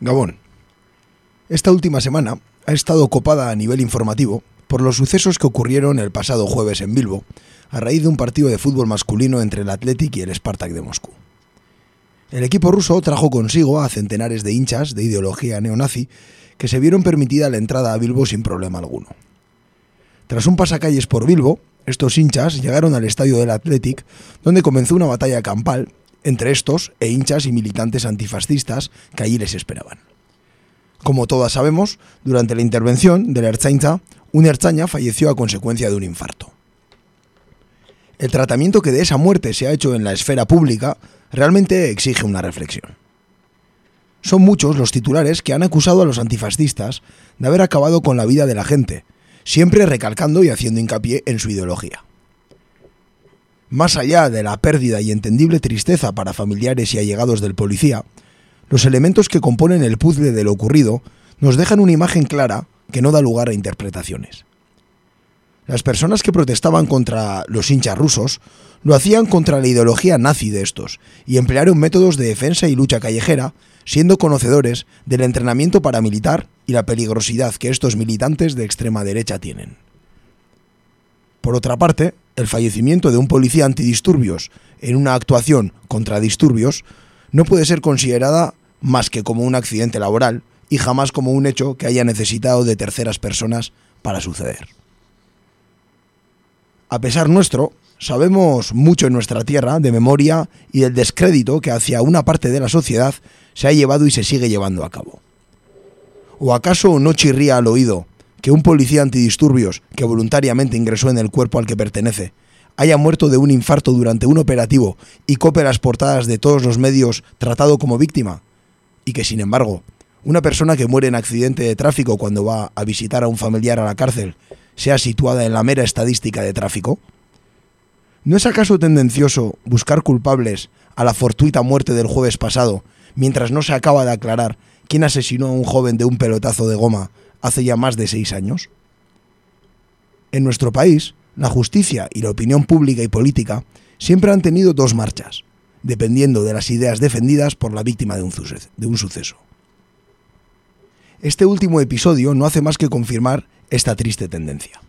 Gabón. Esta última semana ha estado copada a nivel informativo por los sucesos que ocurrieron el pasado jueves en Bilbo, a raíz de un partido de fútbol masculino entre el Athletic y el Spartak de Moscú. El equipo ruso trajo consigo a centenares de hinchas de ideología neonazi que se vieron permitida la entrada a Bilbo sin problema alguno. Tras un pasacalles por Bilbo, estos hinchas llegaron al estadio del Athletic, donde comenzó una batalla campal entre estos e hinchas y militantes antifascistas que allí les esperaban. Como todas sabemos, durante la intervención del Ertzaintza, un Ertzaña falleció a consecuencia de un infarto. El tratamiento que de esa muerte se ha hecho en la esfera pública realmente exige una reflexión. Son muchos los titulares que han acusado a los antifascistas de haber acabado con la vida de la gente, siempre recalcando y haciendo hincapié en su ideología. Más allá de la pérdida y entendible tristeza para familiares y allegados del policía, los elementos que componen el puzzle de lo ocurrido nos dejan una imagen clara que no da lugar a interpretaciones. Las personas que protestaban contra los hinchas rusos lo hacían contra la ideología nazi de estos y emplearon métodos de defensa y lucha callejera, siendo conocedores del entrenamiento paramilitar y la peligrosidad que estos militantes de extrema derecha tienen. Por otra parte, el fallecimiento de un policía antidisturbios en una actuación contra disturbios no puede ser considerada más que como un accidente laboral y jamás como un hecho que haya necesitado de terceras personas para suceder. A pesar nuestro, sabemos mucho en nuestra tierra de memoria y del descrédito que hacia una parte de la sociedad se ha llevado y se sigue llevando a cabo. ¿O acaso no chirría al oído que un policía antidisturbios que voluntariamente ingresó en el cuerpo al que pertenece haya muerto de un infarto durante un operativo y cope las portadas de todos los medios tratado como víctima? Y que, sin embargo, una persona que muere en accidente de tráfico cuando va a visitar a un familiar a la cárcel sea situada en la mera estadística de tráfico? ¿No es acaso tendencioso buscar culpables a la fortuita muerte del jueves pasado, mientras no se acaba de aclarar quién asesinó a un joven de un pelotazo de goma hace ya más de seis años? En nuestro país, la justicia y la opinión pública y política siempre han tenido dos marchas, dependiendo de las ideas defendidas por la víctima de un, suceso. Este último episodio no hace más que confirmar esta triste tendencia.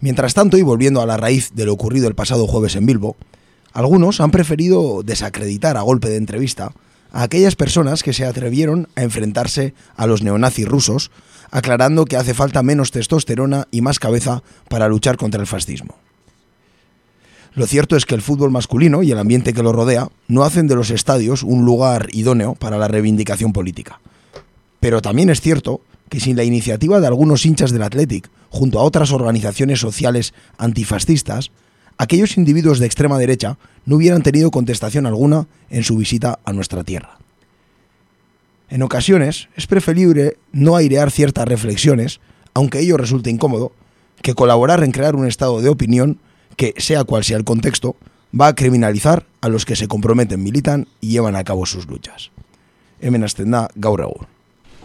Mientras tanto, y volviendo a la raíz de lo ocurrido el pasado jueves en Bilbo, algunos han preferido desacreditar a golpe de entrevista a aquellas personas que se atrevieron a enfrentarse a los neonazis rusos, aclarando que hace falta menos testosterona y más cabeza para luchar contra el fascismo. Lo cierto es que el fútbol masculino y el ambiente que lo rodea no hacen de los estadios un lugar idóneo para la reivindicación política. Pero también es cierto que sin la iniciativa de algunos hinchas del Athletic, junto a otras organizaciones sociales antifascistas, aquellos individuos de extrema derecha no hubieran tenido contestación alguna en su visita a nuestra tierra. En ocasiones es preferible no airear ciertas reflexiones, aunque ello resulte incómodo, que colaborar en crear un estado de opinión que, sea cual sea el contexto, va a criminalizar a los que se comprometen, militan y llevan a cabo sus luchas. Hemen gaur egun.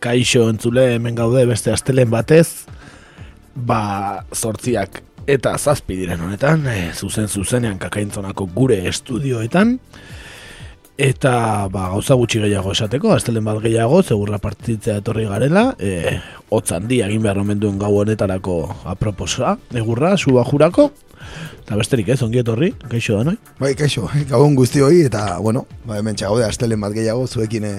kaixo entzule hemen gaude beste astelen batez, ba zortziak eta zazpi diren honetan, e, zuzen zuzenean kakaintzonako gure estudioetan, eta ba, gauza gutxi gehiago esateko, astelen bat gehiago, segurra partitzea etorri garela, e, otzan di, egin behar omen duen gau honetarako aproposa, egurra, suba jurako, eta besterik ez, ongi etorri, kaixo da, noi? Bai, kaixo, gabon guzti hoi, eta, bueno, ba, hemen txagaude, astelen bat gehiago, zuekin, e,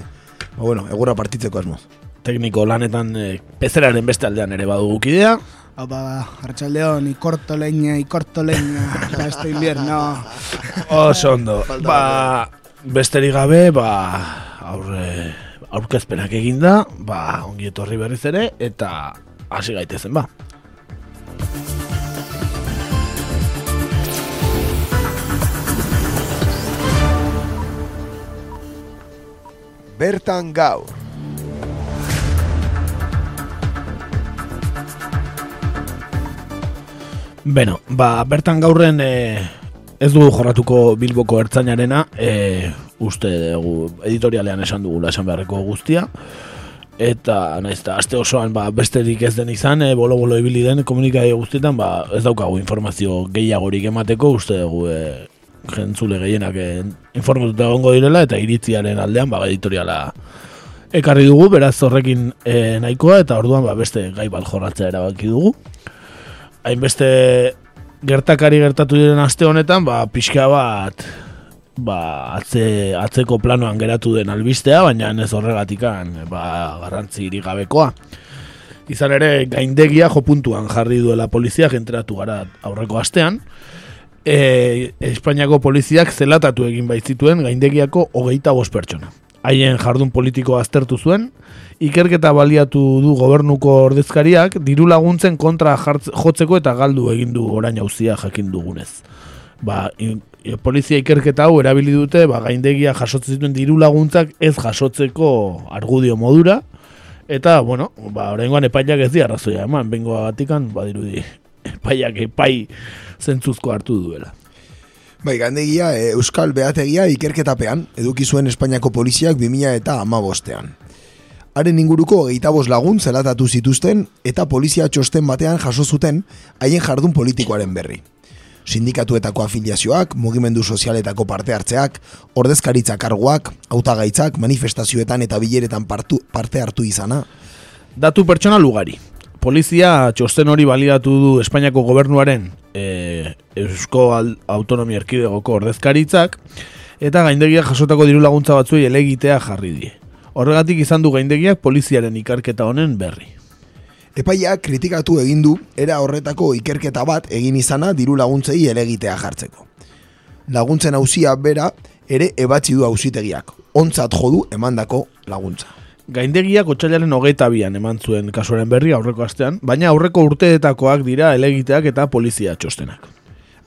ba, bueno, egurra partitzeko asmoz tekniko lanetan e, pezeraren beste aldean ere badugu kidea. Hau ba, hartxaldeon, ikorto leña, ikorto leña, este invierno. Oso ondo, ba, besterik gabe, ba, aurre, aurkezpenak eginda, ba, ongi etorri berriz ere, eta hasi gaitezen, ba. bertan gaur. Beno, ba, bertan gaurren e, ez dugu jorratuko Bilboko ertzainarena, e, uste dugu editorialean esan dugula esan beharreko guztia, eta naiz eta aste osoan ba, besterik ez den izan, e, bolo-bolo ibili den komunikade guztietan, ba, ez daukagu informazio gehiagorik emateko, uste dugu e, jentzule gehienak e, informatuta egongo direla, eta iritziaren aldean, ba, editoriala ekarri dugu, beraz horrekin e, nahikoa, eta orduan ba, beste gai bat jorratzea erabaki dugu hainbeste gertakari gertatu diren aste honetan, ba, pixka bat ba, atze, atzeko planoan geratu den albistea, baina ez horregatikan ba, garrantzi gabekoa. Izan ere, gaindegia jo puntuan jarri duela poliziak enteratu gara aurreko astean. E, Espainiako poliziak zelatatu egin baitzituen gaindegiako hogeita bost pertsona. Haien jardun politiko aztertu zuen, ikerketa baliatu du gobernuko ordezkariak diru laguntzen kontra jotzeko eta galdu egin du orain auzia jakin dugunez. Ba, polizia ikerketa hau erabili dute, ba, gaindegia jasotzen zituen diru laguntzak ez jasotzeko argudio modura, eta, bueno, ba, oraingoan epaiak ez di arrazoia, eman, bengoa batikan, ba, dirudi, epaiak epai zentzuzko hartu duela. Bai, gandegia, e, Euskal Beategia ikerketapean, eduki zuen Espainiako poliziak 2000 eta amabostean. Haren inguruko gehitabos lagun zelatatu zituzten eta polizia txosten batean jaso zuten haien jardun politikoaren berri. Sindikatuetako afiliazioak, mugimendu sozialetako parte hartzeak, ordezkaritza karguak, hautagaitzak, manifestazioetan eta bileretan partu, parte hartu izana. Datu pertsona lugari. Polizia txosten hori baliatu du Espainiako gobernuaren e, Eusko Autonomia Erkidegoko ordezkaritzak eta gaindegia jasotako diru laguntza batzuei elegitea jarri die. Horregatik izan du gaindegiak poliziaren ikerketa honen berri. Epaiak kritikatu egin du era horretako ikerketa bat egin izana diru laguntzei elegitea jartzeko. Laguntzen hauzia bera ere ebatzi du hauzitegiak, ontzat jodu emandako laguntza. Gaindegiak otxailaren hogeita bian eman zuen kasuaren berri aurreko astean, baina aurreko urteetakoak dira elegiteak eta polizia txostenak.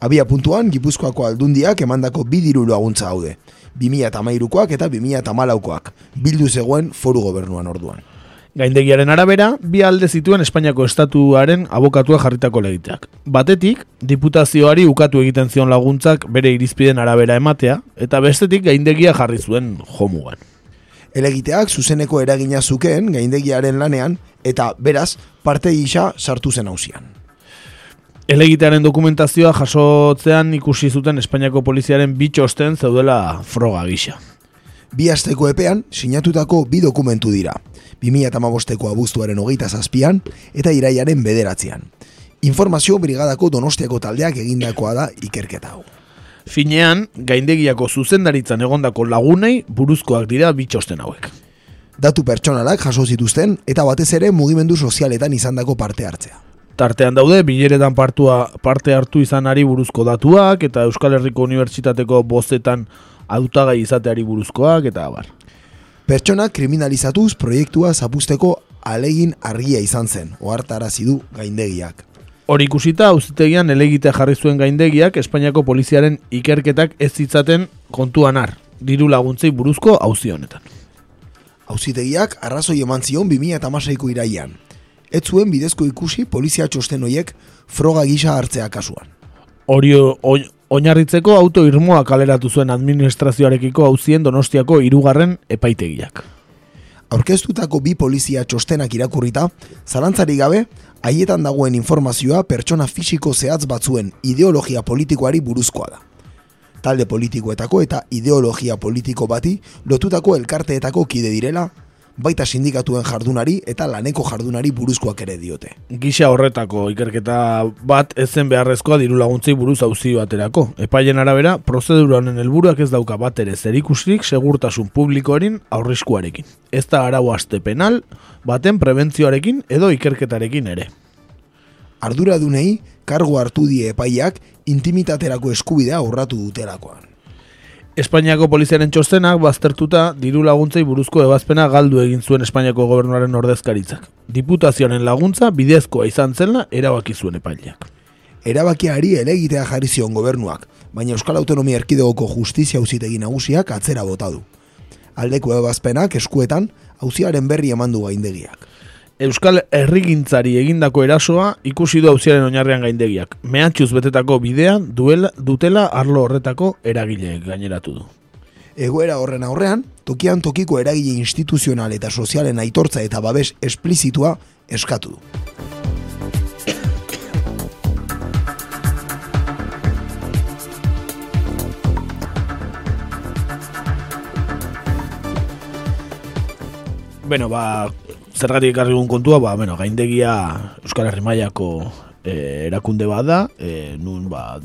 Abia puntuan, Gipuzkoako aldundiak emandako bi diru laguntza haude, 2008koak eta 2008koak, bildu zegoen foru gobernuan orduan. Gaindegiaren arabera, bi alde zituen Espainiako estatuaren abokatua jarritako legiteak. Batetik, diputazioari ukatu egiten zion laguntzak bere irizpiden arabera ematea, eta bestetik gaindegia jarri zuen jomugan. Elegiteak zuzeneko eragina zukeen gaindegiaren lanean, eta beraz, parte gisa sartu zen hausian. Elegitearen dokumentazioa jasotzean ikusi zuten Espainiako poliziaren bitxosten zeudela froga gisa. Bi asteko epean, sinatutako bi dokumentu dira. 2008ko abuztuaren hogeita zazpian eta iraiaren bederatzean. Informazio brigadako donostiako taldeak egindakoa da ikerketa hau. Finean, gaindegiako zuzendaritzan egondako lagunei buruzkoak dira bitxosten hauek. Datu pertsonalak jaso zituzten eta batez ere mugimendu sozialetan izandako parte hartzea tartean daude bileretan partua parte hartu izanari buruzko datuak eta Euskal Herriko Unibertsitateko bozetan autagai izateari buruzkoak eta abar. Pertsona kriminalizatuz proiektua zapusteko alegin argia izan zen, ohartarazi du gaindegiak. Hori ikusita, auzitegian elegite jarri zuen gaindegiak Espainiako poliziaren ikerketak ez zitzaten kontuan har, diru laguntzei buruzko auzi honetan. Auzitegiak arrazoi eman zion 2008ko iraian, ez zuen bidezko ikusi polizia txosten hoiek froga gisa hartzea kasuan. Hori oinarritzeko auto irmoa kaleratu zuen administrazioarekiko hauzien donostiako irugarren epaitegiak. Aurkeztutako bi polizia txostenak irakurrita, zalantzari gabe, haietan dagoen informazioa pertsona fisiko zehatz batzuen ideologia politikoari buruzkoa da. Talde politikoetako eta ideologia politiko bati lotutako elkarteetako kide direla, baita sindikatuen jardunari eta laneko jardunari buruzkoak ere diote. Gisa horretako ikerketa bat ezen beharrezkoa diru laguntzei buruz auzi baterako. Epaien arabera, prozedura honen helburuak ez dauka bat ere zerikusrik segurtasun publikoaren aurriskuarekin. Ez da arau aste penal, baten prebentzioarekin edo ikerketarekin ere. Ardura dunei, kargo hartu die epaiak intimitaterako eskubidea aurratu dutelakoan. Espainiako poliziaren txostenak baztertuta diru laguntzei buruzko ebazpena galdu egin zuen Espainiako gobernuaren ordezkaritzak. Diputazioaren laguntza bidezkoa izan zela erabaki zuen epaileak. Erabakiari elegitea jarri zion gobernuak, baina Euskal Autonomia Erkidegoko Justizia Auzitegi Nagusiak atzera bota du. Aldeko ebazpenak eskuetan, hauziaren berri eman du gaindegiak. Euskal Herrigintzari egindako erasoa ikusi du auziaren oinarrean gaindegiak. Mehatxuz betetako bidea duela, dutela arlo horretako eragileek gaineratu du. Egoera horren aurrean, tokian tokiko eragile instituzional eta sozialen aitortza eta babes esplizitua eskatu du. Bueno, ba, zergatik ekarri dugun kontua, ba, bueno, gaindegia Euskal Herri mailako e, erakunde bada, e, nun ba,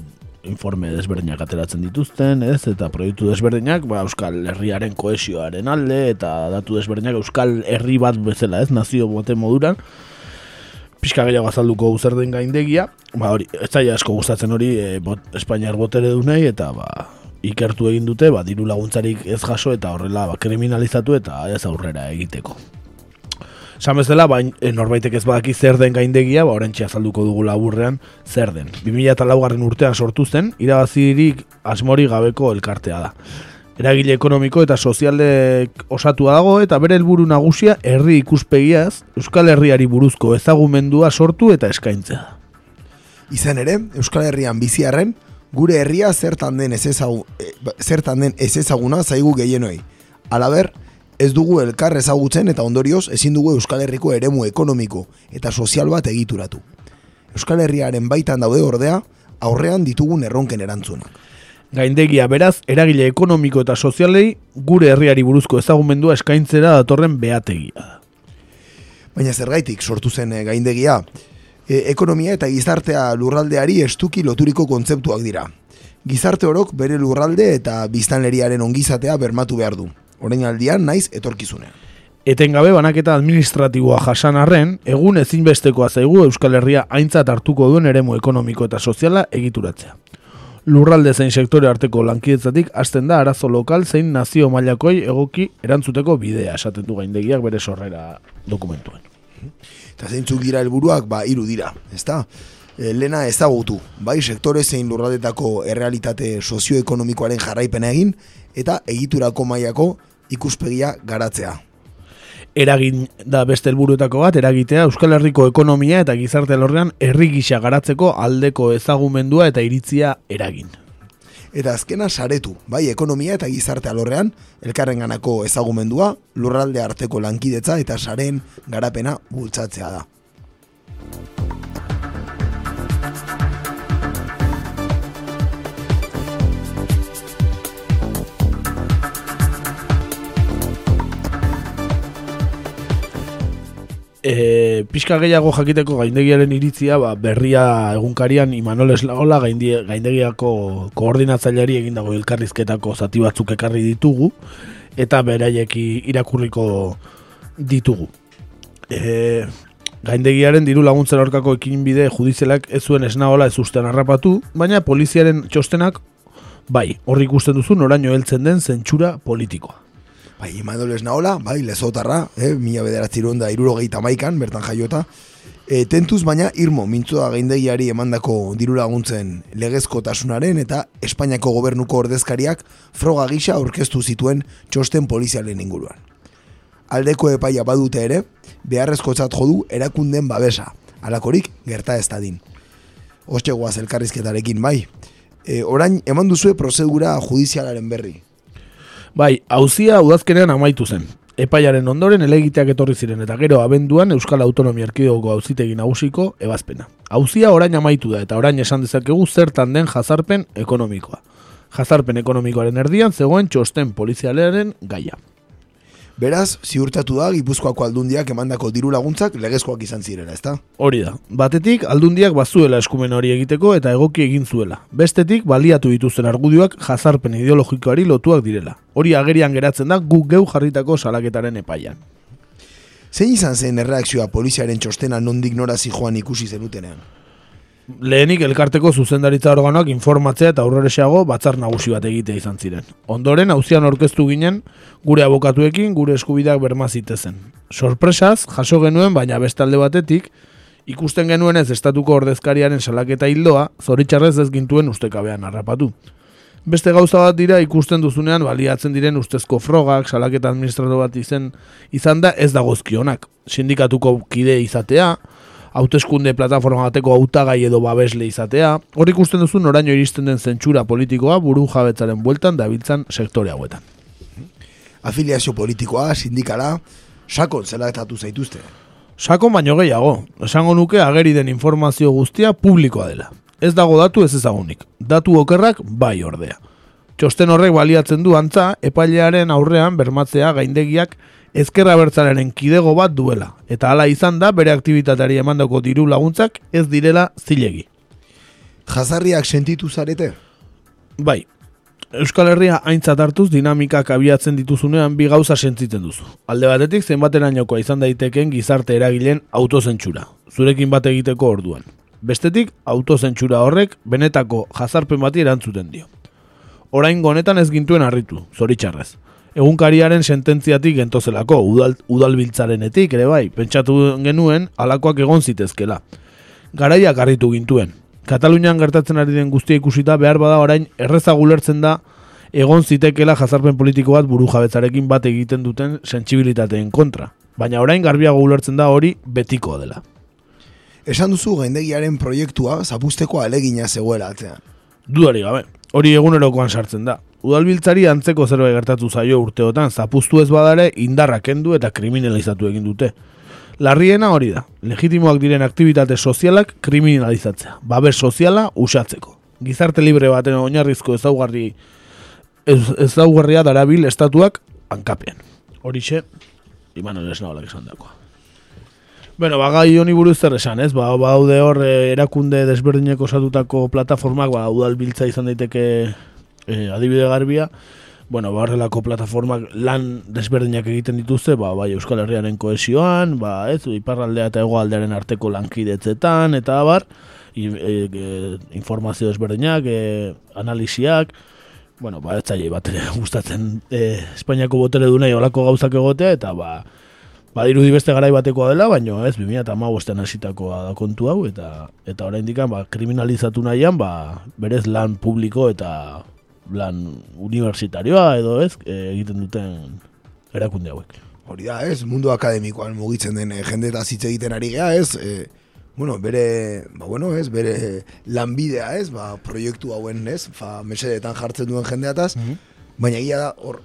informe desberdinak ateratzen dituzten, ez? Eta proiektu desberdinak, ba, Euskal Herriaren koesioaren alde, eta datu desberdinak Euskal Herri bat bezala, ez? Nazio bote moduran, pixka gehiago azalduko zer den gaindegia, ba, hori, ez zaila asko gustatzen hori e, bot, Espainiar botere dunei, eta ba, ikertu egin dute, ba, diru laguntzarik ez jaso eta horrela ba, kriminalizatu eta ez aurrera egiteko. Esan bezala, bain, e, norbaitek ez badaki zer den gaindegia, ba, orentxe azalduko dugu laburrean zer den. 2000 garren urtean sortu zen, irabazirik asmori gabeko elkartea da. Eragile ekonomiko eta sozialek osatua dago eta bere helburu nagusia herri ikuspegiaz Euskal Herriari buruzko ezagumendua sortu eta eskaintzea. Izan ere, Euskal Herrian biziarren, gure herria zertan den ez ezagu, e, zertan den ez ezaguna zaigu gehienoi. Alaber, ez dugu elkar ezagutzen eta ondorioz ezin dugu Euskal Herriko eremu ekonomiko eta sozial bat egituratu. Euskal Herriaren baitan daude ordea, aurrean ditugun erronken erantzunak. Gaindegia beraz, eragile ekonomiko eta sozialei gure herriari buruzko ezagumendua eskaintzera datorren beategia. Baina zergaitik sortu zen eh, gaindegia, e, ekonomia eta gizartea lurraldeari estuki loturiko kontzeptuak dira. Gizarte orok bere lurralde eta biztanleriaren ongizatea bermatu behar du. Orain aldian naiz etorkizunean. Etengabe banaketa administratiboa jasan arren, egun ezinbestekoa zaigu Euskal Herria aintzat hartuko duen eremu ekonomiko eta soziala egituratzea. Lurralde zein sektore arteko lankidetzatik hasten da arazo lokal zein nazio mailakoi egoki erantzuteko bidea esaten du gaindegiak bere sorrera dokumentuen. Eta zeintzuk dira helburuak ba hiru dira, ezta? E, lena ezagutu, bai sektore zein lurraldetako errealitate sozioekonomikoaren jarraipena egin eta egiturako mailako ikuspegia garatzea. Eragin da beste helburuetako bat, eragitea Euskal Herriko ekonomia eta gizarte lorrean herri gisa garatzeko aldeko ezagumendua eta iritzia eragin. Eta azkena saretu, bai ekonomia eta gizarte alorrean, elkarren ganako ezagumendua, lurralde arteko lankidetza eta saren garapena bultzatzea da. E, pixka gehiago jakiteko gaindegiaren iritzia, ba, berria egunkarian Imanol Eslaola gaindegiako koordinatzaileari egindago elkarrizketako zati batzuk ekarri ditugu, eta beraiek irakurriko ditugu. E, gaindegiaren diru laguntzen aurkako ekin bide judizelak ez zuen esnaola ez ustean harrapatu, baina poliziaren txostenak, bai, horri ikusten duzu noraino heltzen den zentsura politikoa. Bai, Imanol Esnaola, bai, lezotarra, eh, mila bederatzi da irurogeita maikan, bertan jaiota. E, tentuz baina irmo mintzua gaindegiari emandako diru laguntzen legezko tasunaren eta Espainiako gobernuko ordezkariak froga gisa aurkeztu zituen txosten polizialen inguruan. Aldeko epaia badute ere, beharrezko jodu erakunden babesa, alakorik gerta ez dadin. Ostegoaz elkarrizketarekin bai, e, orain eman duzue prozedura judizialaren berri, Bai, hauzia udazkenean amaitu zen. Epaiaren ondoren elegiteak etorri ziren eta gero abenduan Euskal Autonomia Erkidegoko auzitegi nagusiko ebazpena. Hauzia orain amaitu da eta orain esan dezakegu zertan den jazarpen ekonomikoa. Jazarpen ekonomikoaren erdian zegoen txosten polizialearen gaia. Beraz, ziurtatu da Gipuzkoako aldundiak emandako diru laguntzak legezkoak izan zirela, ezta? Hori da. Batetik aldundiak bazuela eskumen hori egiteko eta egoki egin zuela. Bestetik baliatu dituzten argudioak jazarpen ideologikoari lotuak direla. Hori agerian geratzen da guk geu jarritako salaketaren epaian. Zein izan zen erreakzioa poliziaren txostena nondik norazi joan ikusi zenutenean? Lehenik elkarteko zuzendaritza organoak informatzea eta aurrereseago batzar nagusi bat egitea izan ziren. Ondoren, hauzian orkestu ginen, gure abokatuekin gure eskubideak bermazitezen. Sorpresaz, jaso genuen, baina bestalde batetik, ikusten genuen ez estatuko ordezkariaren salaketa hildoa, zoritxarrez ez gintuen ustekabean harrapatu. Beste gauza bat dira ikusten duzunean baliatzen diren ustezko frogak, salaketa administratu bat izen izan da ez dagozkionak. Sindikatuko kide izatea, hauteskunde plataforma bateko hautagai edo babesle izatea, hor ikusten duzu noraino iristen den zentsura politikoa buru jabetzaren bueltan dabiltzan sektore hauetan. Afiliazio politikoa, sindikala, sakon zelaetatu zaituzte. Sakon baino gehiago, esango nuke ageri den informazio guztia publikoa dela. Ez dago datu ez ezagunik, datu okerrak bai ordea. Txosten horrek baliatzen du antza, epailearen aurrean bermatzea gaindegiak ezkerra bertzalaren kidego bat duela, eta hala izan da bere aktibitateari emandako diru laguntzak ez direla zilegi. Jazarriak sentitu zarete? Bai, Euskal Herria aintzat hartuz dinamikak abiatzen dituzunean bi gauza sentitzen duzu. Alde batetik zenbaterainokoa izan daiteken gizarte eragileen autozentsura, zurekin bat egiteko orduan. Bestetik, autozentsura horrek benetako jazarpen bati erantzuten dio. Orain honetan ez gintuen harritu, zoritxarrez. Egunkariaren sententziatik gentozelako, udal, udalbiltzarenetik ere bai, pentsatu genuen alakoak egon zitezkela. Garaiak harritu gintuen. Katalunian gertatzen ari den guztia ikusita behar bada orain errezagu lertzen da egon zitekela jazarpen politiko bat buru jabetzarekin bat egiten duten sentsibilitateen kontra. Baina orain garbiago ulertzen da hori betiko dela. Esan duzu gaindegiaren proiektua zapusteko alegina zegoela atzean. Dudari gabe, hori egunerokoan sartzen da. Udalbiltzari antzeko zerbait gertatu zaio urteotan zapuztu ez badare indarra kendu eta kriminalizatu egin dute. Larriena hori da, legitimoak diren aktivitate sozialak kriminalizatzea, babes soziala usatzeko. Gizarte libre baten oinarrizko ezaugarri ez, ezaugarria darabil estatuak hankapean. Horixe, Imanol Esnaolak esan dakoa. Bueno, ba, gai honi buruz zer esan, ez? Ba, baude hor eh, erakunde desberdineko osatutako plataformak, ba, udalbiltza izan daiteke eh, adibide garbia, bueno, ba, horrelako plataformak lan desberdinak egiten dituzte, ba, bai Euskal Herriaren koesioan, ba, ez, iparraldea eta egoaldearen arteko lankidetzetan, eta abar, e, e, informazio desberdinak, e, analisiak, bueno, ba, ez zaila bat gustatzen e, Espainiako botere dunei olako gauzak egotea, eta ba, badirudi beste garai batekoa dela, baino ez, 2008an hasitakoa da kontu hau, eta eta oraindik ba, kriminalizatu nahian, ba, berez lan publiko eta lan universitarioa edo ez, e, egiten duten erakunde hauek. Hori da, ez, mundu akademikoan mugitzen den eh, jende eta zitze egiten ari gea, ez, e, bueno, bere, ba, bueno, ez, bere lanbidea, ez, ba, proiektu hauen, ez, fa, mesedetan jartzen duen jendeataz, baina egia da, hor,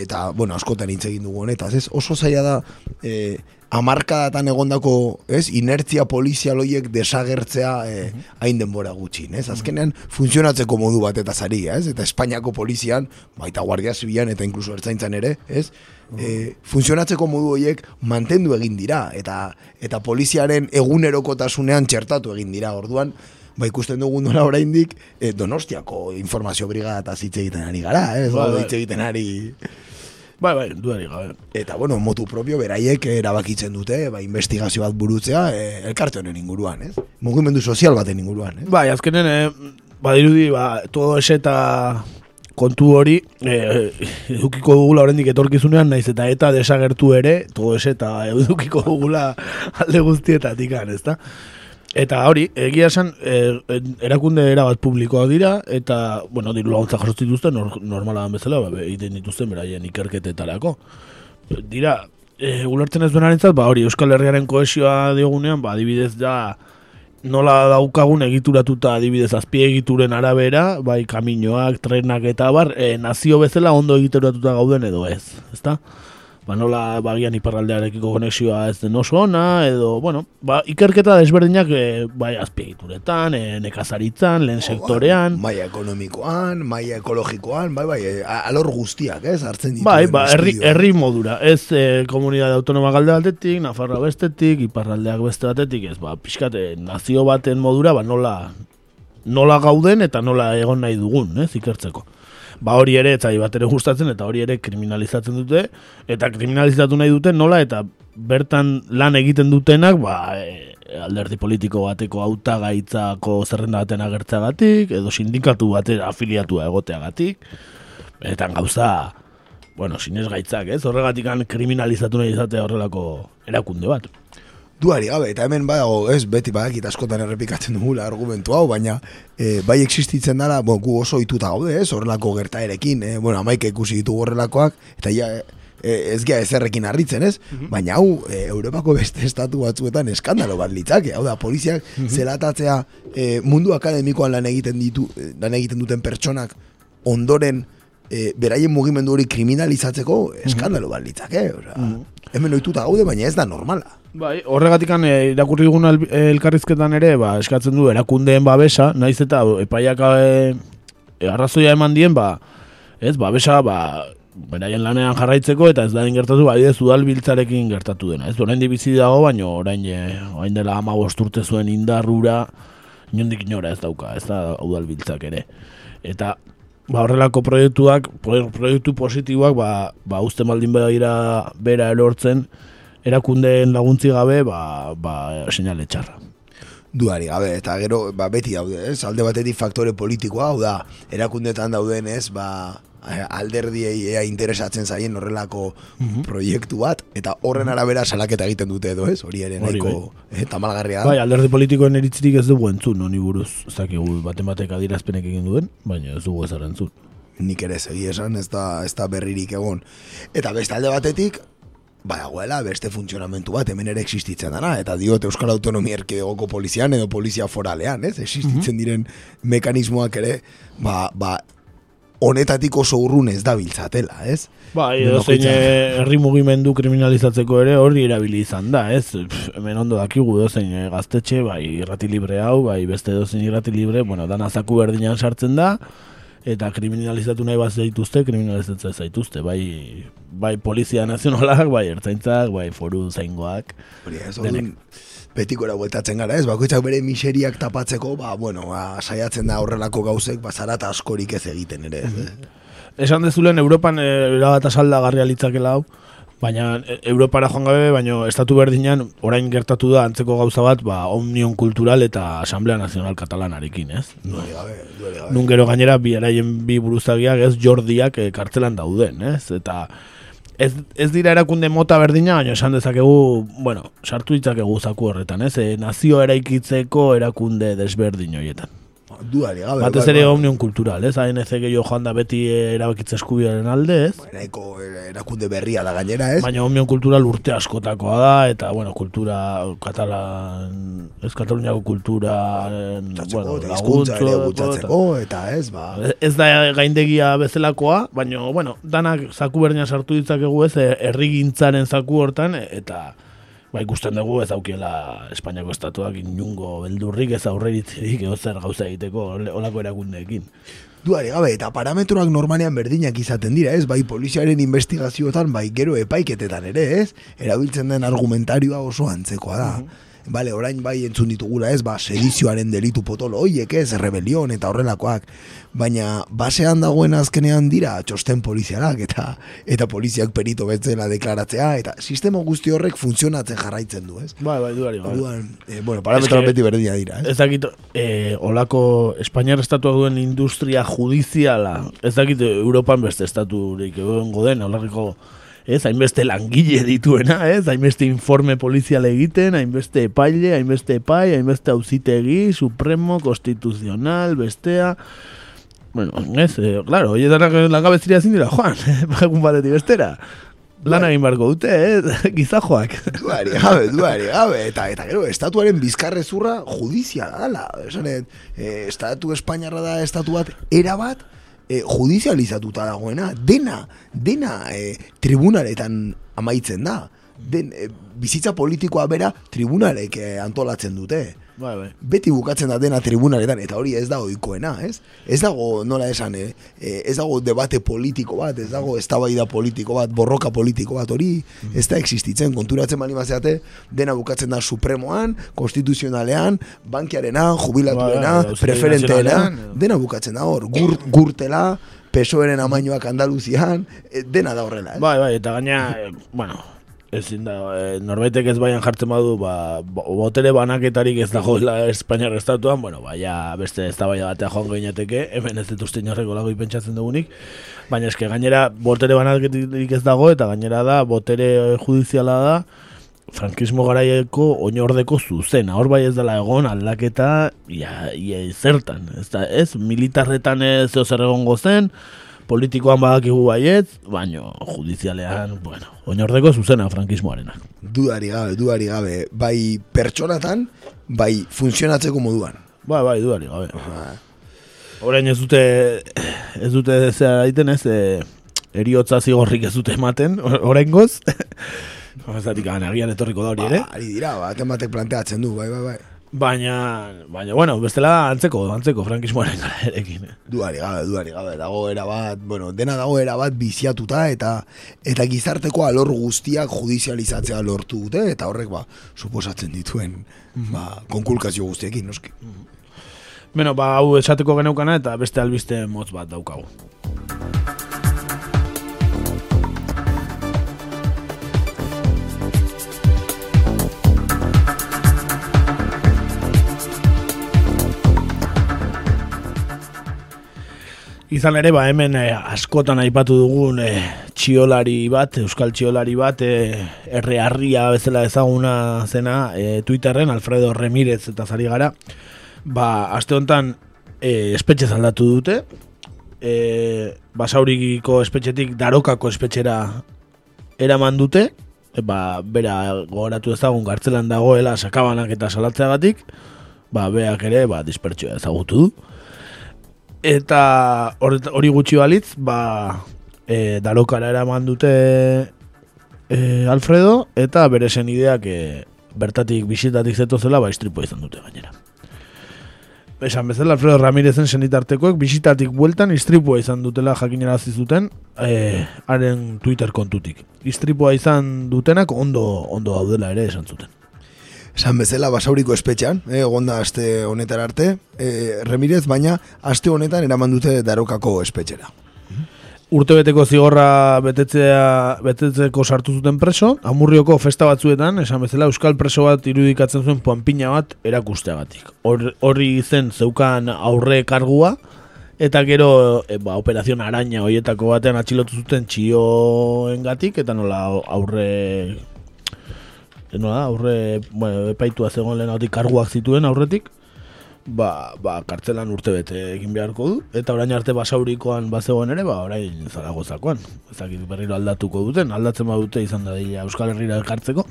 eta, bueno, askotan hitz egin dugu honetaz, ez, oso zaila da, e, amarkadatan egondako, ez, inertzia polizialoiek desagertzea e, hain denbora gutxin, ez, azkenean funtzionatzeko modu bat eta zari, ez, eta Espainiako polizian, baita guardia zibilan eta inkluso ertzaintzan ere, ez, e, funtzionatzeko modu horiek mantendu egin dira, eta eta poliziaren egunerokotasunean txertatu egin dira, orduan, ba ikusten dugu nola oraindik e, Donostiako informazio brigada eta hitz egiten ari gara, ez, bai. hitz egiten ari Bai, bai, dudarik gabe. Eta, bueno, motu propio beraiek erabakitzen dute, ba, investigazio bat burutzea e, elkarte honen inguruan, ez? Mugimendu sozial baten inguruan, ez? Bai, azkenen, eh, badirudi, ba, todo eta kontu hori, eh, edukiko dugula oraindik etorkizunean, naiz eta eta desagertu ere, todo ese eta edukiko dugula alde guztietatik, ezta? Eta hori, egia esan, eh, erakunde erabat publikoak dira, eta, bueno, diru laguntza jasotzen dituzten, nor, normala bezala, ba, egiten dituzten beraien ikerketetarako. Dira, e, ulertzen ez duenarentzat, ba, hori, Euskal Herriaren koesioa diogunean, ba, adibidez da, nola daukagun egituratuta adibidez azpiegituren arabera, bai kaminoak, trenak eta bar, e, nazio bezala ondo egituratuta gauden edo ez, ezta? Ba nola bagian iparraldearekiko konexioa ez den oso ona, edo, bueno, ba, ikerketa desberdinak e, bai azpiegituretan, e, nekazaritzan, lehen sektorean, Maia ekonomikoan, maia ekologikoan, bai, bai, e, a- alor guztiak, ez? Hartzen dituen Bai, ba, herri, herri modura, ez e, komunidade autonoma galde batetik, Nafarra bestetik, iparraldeak beste batetik, ez, ba, pixkate, nazio baten modura, ba, nola, nola gauden eta nola egon nahi dugun, ez, ikertzeko. Ba, hori ere, etzai bat ere gustatzen, eta hori ere kriminalizatzen dute, eta kriminalizatu nahi dute nola, eta bertan lan egiten dutenak, ba, e, alderdi politiko bateko hautagaitzako zerrenda baten agertzagatik, edo sindikatu batera afiliatua egoteagatik, eta gauza, bueno, sinez gaitzak, ez? Horregatik kriminalizatu nahi izatea horrelako erakunde bat. Duari gabe, eta hemen badago, ez, beti badakit askotan errepikatzen dugula argumentu hau, baina e, bai existitzen dara, bo, gu oso ituta gaude, ez, horrelako gertaerekin, e, bueno, amaika ikusi ditugu horrelakoak, eta ja, e, ez gea ezerrekin harritzen, ez? Baina hau, e, Europako beste estatu batzuetan eskandalo bat litzake, hau da, poliziak zelatatzea e, mundu akademikoan lan egiten ditu, lan egiten duten pertsonak ondoren e, beraien mugimendu hori kriminalizatzeko eskandalo bat litzake, osea, hemen ohituta gaude, baina ez da normala. Bai, horregatikan e, irakurri dugun elkarrizketan ere, ba, eskatzen du erakundeen babesa, naiz eta epaiak e, arrazoia eman dien, ba, ez, babesa, ba, beraien lanean jarraitzeko eta ez da gertatu, ba, adidez udalbiltzarekin gertatu dena. Ez, orain bizi dago, baina orain, orain dela ama urte zuen indarrura, inondik inora ez dauka, ez da udalbiltzak ere. Eta, ba, horrelako proiektuak, pro- proiektu positiboak, ba, ba, uste baldin badira bera erortzen, erakundeen laguntzi gabe, ba, ba, seinale txarra. duari gabe eta gero ba, beti daude, ez? Alde batetik faktore politikoa, hau da, erakundetan dauden, ez? Ba, alderdiei ea interesatzen zaien horrelako proiektu bat eta horren arabera salaketa egiten dute edo, ez? Hori ere nahiko eh, tamalgarria. Bai, alderdi politikoen eritzirik ez dugu entzun, honi buruz. Ez dakigu baten batek adierazpenek egin duen, baina ez dugu ezer entzun. nik ere segi esan, ez da, ez da berririk egon. Eta beste alde batetik, badagoela beste funtzionamentu bat hemen ere existitzen dana, eta diot Euskal Autonomia Erkidegoko polizian edo polizia foralean, ez? Existitzen diren mekanismoak ere, ba, ba, honetatik oso urrun ez dabiltzatela, ez? Bai, edo zein eh, herri mugimendu kriminalizatzeko ere hori erabili izan da, ez? Pff, hemen ondo dakigu edo zein eh, gaztetxe, bai irrati libre hau, bai beste edo zein irrati libre, bueno, dana zaku berdinan sartzen da, eta kriminalizatu nahi bat zaituzte, kriminalizatzen zaituzte, bai, bai polizia nazionalak, bai ertzaintzak, bai foru zaingoak. Hori ez, Denek. orduan, betikora bueltatzen gara, ez? Bakoitzak bere miseriak tapatzeko, ba, bueno, ba, saiatzen da horrelako gauzek, ba, zarata askorik ez egiten ere, ez? Esan dezulen Europan e, erabat asaldagarria litzakela hau, baina e, Europara joan gabe, baina estatu berdinean orain gertatu da antzeko gauza bat, ba, Omnion Kultural eta Asamblea Nazional Katalanarekin, ez? Duele gabe, duele gabe. Nun gero gainera bi eraien bi buruzagiak ez Jordiak e, kartzelan dauden, ez? Eta ez, ez dira erakunde mota berdina, baina esan dezakegu, bueno, sartu ditzakegu zaku horretan, ez? E, nazio eraikitzeko erakunde desberdin horietan. Duari gabe. Batez bai, ere bai. Omnion Kultural, ez? ANC gehiago joan da beti eh, erabakitze eskubiaren alde, ez? Nahiko erakunde berria da gainera, ez? Baina Omnion Kultural urte askotakoa da, eta, bueno, kultura katalan, ez Kataluniako kultura, bueno, laguntzeko, eta ez, ba... Ez da gaindegia bezalakoa, baina, bueno, danak zaku berdina sartu ditzakegu ez, eh, herrigintzaren zaku hortan, eta ba, ikusten dugu ez aukiela Espainiako estatuak inungo beldurrik ez aurreritzerik edo zer gauza egiteko olako erakundeekin. Duari gabe, eta parametroak normalean berdinak izaten dira, ez? Bai poliziaren investigazioetan, bai gero epaiketetan ere, ez? Erabiltzen den argumentarioa oso antzekoa da. Bale, orain bai entzun ditugula ez, ba, sedizioaren delitu potolo hoiek ez, rebelion eta horrelakoak. Baina, basean dagoen azkenean dira txosten polizialak eta eta poliziak perito betzela deklaratzea, eta sistema guzti horrek funtzionatzen jarraitzen du, ez? Bai, bai, duari, bai. Orduan, eh, bueno, parametroak Eske- beti berdina dira, ez? Ez dakit, eh, olako Espainiar estatua duen industria judiziala, ez dakit Europan beste estaturik egongo den, olarriko, ez, hainbeste langile dituena, ez, hainbeste informe polizial egiten, hainbeste epaile, hainbeste epai, hainbeste auzitegi, supremo, konstituzional, bestea, bueno, ez, eh, claro, horietanak langabezira ezin dira, joan, egun batetik bestera. Lan egin barko dute, eh? gizajoak. Duari gabe, duari gabe, eta eta gero, estatuaren bizkarrezurra judiziala dala. Esanet, eh, estatu espainiarra da estatu bat, erabat, eh, judizializatuta dagoena, dena, dena eh, tribunaletan amaitzen da. Den, eh, bizitza politikoa bera tribunalek eh, antolatzen dute. Bai, bai. Beti bukatzen da dena tribunaletan, eta hori ez da ohikoena, ez? Ez dago, nola esan, eh? eh, ez dago debate politiko bat, ez dago eztabaida politiko bat, borroka politiko bat, hori ez da existitzen, konturatzen bali mazeate, dena bukatzen da supremoan, konstituzionalean, bankiarena, jubilatuena, auzitegi preferenteena, dena bukatzen da hor, gur, gurtela, pesoeren amainoak Andaluzian, eh, dena da horrela, ez? Bai, bai, eta gaina, eh, bueno, ezin da, eh, norbaitek ez baian jartzen badu, ba, bo- botere banaketarik ez dagoela Espainiar estatuan, bueno, baina beste ez da batea joan ginateke, hemen ez dituzte inorreko lago pentsatzen dugunik, baina eske gainera botere banaketarik ez dago, eta gainera da, botere judiziala da, frankismo garaieko oinordeko zuzena. Hor bai ez dela egon aldaketa ia, ia zertan. Ez, da, ez militarretan ez zer egongo zen, politikoan badakigu baiet, baino judizialean, bueno, oinordeko zuzena frankismoarena. Dudari gabe, dudari gabe, bai pertsonatan, bai funtzionatzeko moduan. Bai, bai, duari gabe. Orain ez dute, ez dute zera egiten ez, e, eriotza zigorrik ez dute ematen, orain goz. Zatik, agian etorriko da hori ere. Ba, ari dira, baten batek planteatzen du, bai, bai, bai. Baina, baina, bueno, bestela antzeko, antzeko frankismoaren gararekin. Eh? Duari gabe, duari gabe, dago era bat, bueno, dena dago era bat biziatuta eta eta gizarteko alor guztiak judizializatzea lortu dute eta horrek ba, suposatzen dituen ba, konkulkazio guztiekin, noski. Beno, ba, hau esateko geneukana eta beste albiste motz bat daukagu. Izan ere, ba, hemen eh, askotan aipatu dugun eh, txiolari bat, euskal txiolari bat, eh, erre harria bezala ezaguna zena eh, Twitterren, Alfredo Remirez eta zari gara, ba, aste honetan eh, espetxe aldatu dute, eh, basaurikiko espetxetik darokako espetxera eraman dute, e, ba, bera gogoratu ezagun gartzelan dagoela sakabanak eta salatzeagatik, ba, beak ere, ba, dispertsioa ezagutu du. Eta hori gutxi balitz, ba, e, darokara eraman dute e, Alfredo, eta bere zen ideak e, bertatik bisitatik zeto zela, ba, istripoa izan dute gainera. Esan bezala, Alfredo Ramirezen senitartekoek bisitatik bueltan istripua izan dutela jakinarazi zuten e, haren Twitter kontutik. Istripua izan dutenak ondo ondo daudela ere esan zuten. Esan bezala basauriko espetxean, eh, egonda aste honetar arte, eh, Remirez, baina aste honetan eraman dute darokako espetxera. Urtebeteko zigorra betetzea, betetzeko sartu zuten preso, amurrioko festa batzuetan, esan bezala, euskal preso bat irudikatzen zuen puanpina bat erakusteagatik. Hor- Horri zen zeukan aurre kargua, eta gero e, ba, operazion araña hoietako batean atxilotu zuten txioengatik, eta nola aurre nola, aurre, bueno, epaitua zegoen lehenagotik karguak zituen aurretik, ba, ba, kartzelan urte bete egin beharko du, eta orain arte basaurikoan bazegoen ere, ba, orain zaragozakoan. Ezakit berriro aldatuko duten, aldatzen badute izan da dira Euskal Herrira elkartzeko.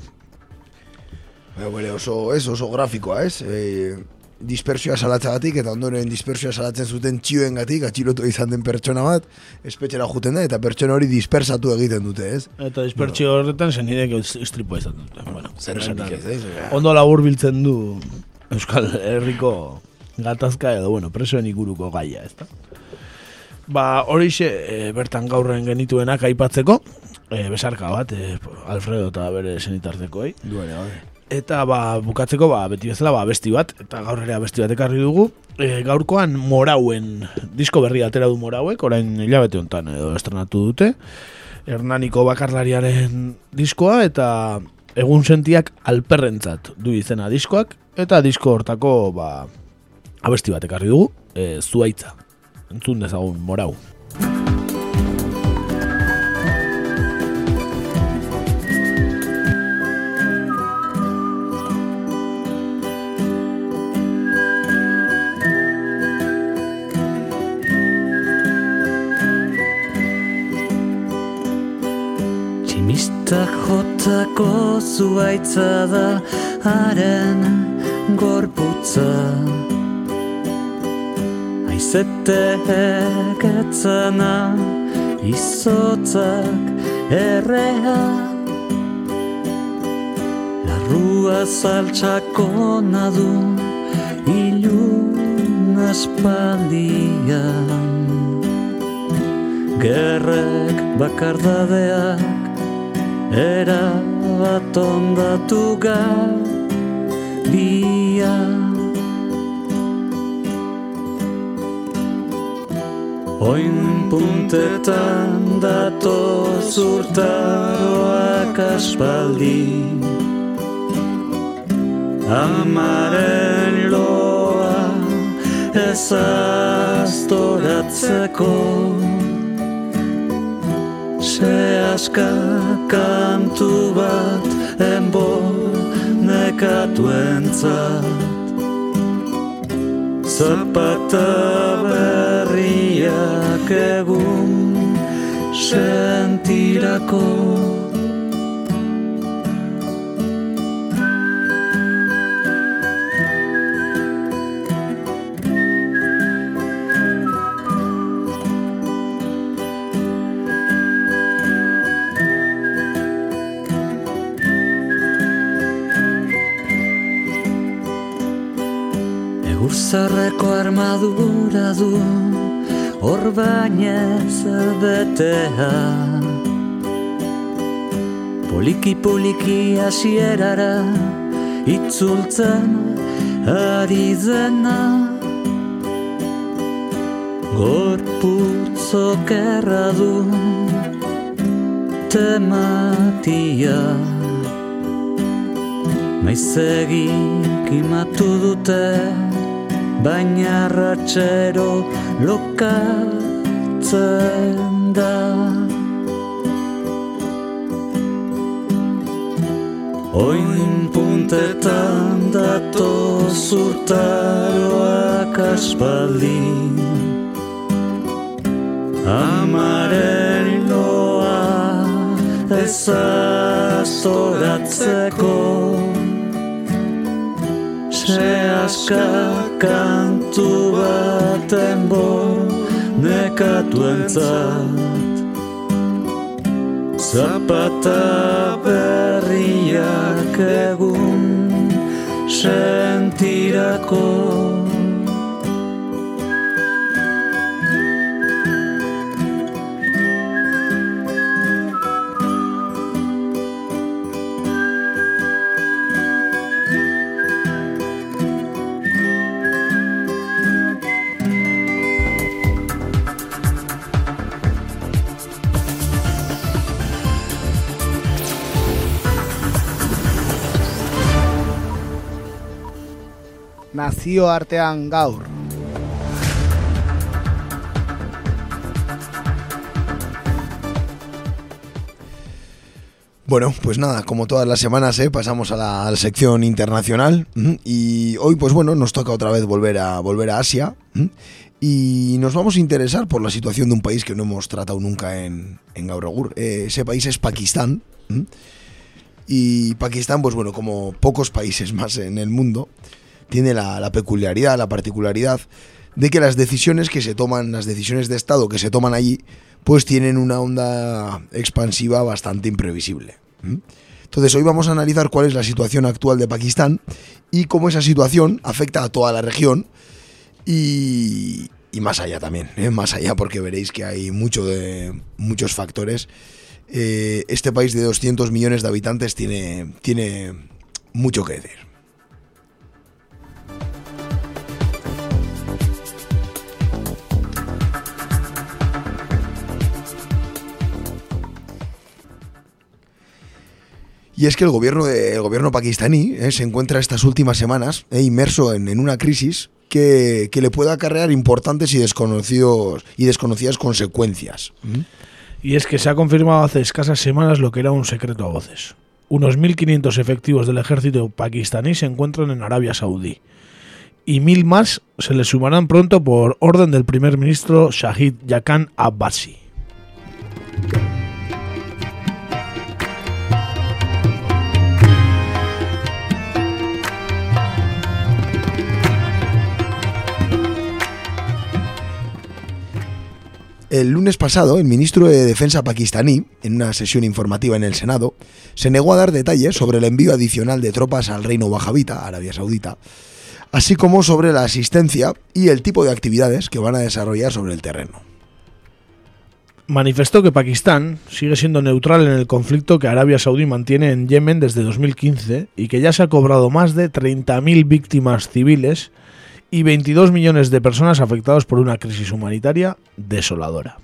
Baina, oso, ez, oso grafikoa, ez? E, dispersioa salatzagatik eta ondoren dispersioa salatzen zuten txioengatik atxilotu izan den pertsona bat espetxera juten da eta pertsona hori dispersatu egiten dute, ez? Eta dispertsio horretan zenidek istripua izan dute. Bueno, Zer esanik ez, ez? Ondo labur biltzen du Euskal Herriko gatazka edo, bueno, presoen iguruko gaia, ezta? Ba, horixe e, bertan gaurren genituenak aipatzeko, e, besarka bat, e, Alfredo eta bere senitartekoei. Duare, gabe. Eta ba, bukatzeko ba, beti bezala ba, besti bat, eta gaur ere besti bat ekarri dugu. E, gaurkoan morauen, disko berri atera du morauek, orain hilabete honetan edo estrenatu dute. Hernaniko bakarlariaren diskoa eta egun sentiak alperrentzat du izena diskoak. Eta disko hortako ba, abesti bat ekarri dugu, e, zuaitza. Entzun dezagun morau. Tximistak jotako zuaitza da haren gorputza. Aizetek etzena izotzak errea. Larrua saltxako nadu ilun aspaldian. Gerrek bakardadeak Era bat ondatu gabia Oin puntetan dato zurtaroak aspaldi. Amaren loa ez aska kantu bat enbo nekatuentzat Zapata berriak egun sentirako Egurzarreko armadura du Hor bainez betea. Poliki poliki hasierara Itzultzen ari dena Gorputzok erra du Tematia. Maizegik imatu dute baina ratxero lokatzen da. Oin puntetan dato zurtaroak aspaldi Amaren loa ezazoratzeko Seaska kantu baten bo nekatuentzat Zapata berriak egun sentirako Nazio artean gaur. Bueno, pues nada, como todas las semanas, ¿eh? pasamos a la, sección internacional y hoy, pues bueno, nos toca otra vez volver a volver a Asia y nos vamos a interesar por la situación de un país que no hemos tratado nunca en, en. Eh, ese país es Pakistán y Pakistán, pues bueno, como pocos países más en el mundo, tiene la, peculiaridad, la particularidad de que las decisiones que se toman, las decisiones de Estado que se toman allí, pues tienen una onda expansiva bastante imprevisible. Entonces hoy vamos a analizar cuál es la situación actual de Pakistán y cómo esa situación afecta a toda la región y, y más allá también, ¿eh? más allá porque veréis que hay mucho de, muchos factores. Eh, este país de 200 millones de habitantes tiene, tiene mucho que decir. Y es que el gobierno, de- el gobierno pakistaní eh, se encuentra estas últimas semanas eh, inmerso en, en una crisis que, que le puede acarrear importantes y, desconocidos, y desconocidas consecuencias. Y es que se ha confirmado hace escasas semanas lo que era un secreto a voces. Unos 1.500 efectivos del ejército pakistaní se encuentran en Arabia Saudí. Y mil más se les sumarán pronto por orden del primer ministro Shahid Yakan Abbasi. El lunes pasado, el ministro de Defensa pakistaní, en una sesión informativa en el Senado, se negó a dar detalles sobre el envío adicional de tropas al reino wahabita, Arabia Saudita, así como sobre la asistencia y el tipo de actividades que van a desarrollar sobre el terreno. Manifestó que Pakistán sigue siendo neutral en el conflicto que Arabia Saudí mantiene en Yemen desde 2015 y que ya se ha cobrado más de 30.000 víctimas civiles y 22 millones de personas afectadas por una crisis humanitaria desoladora.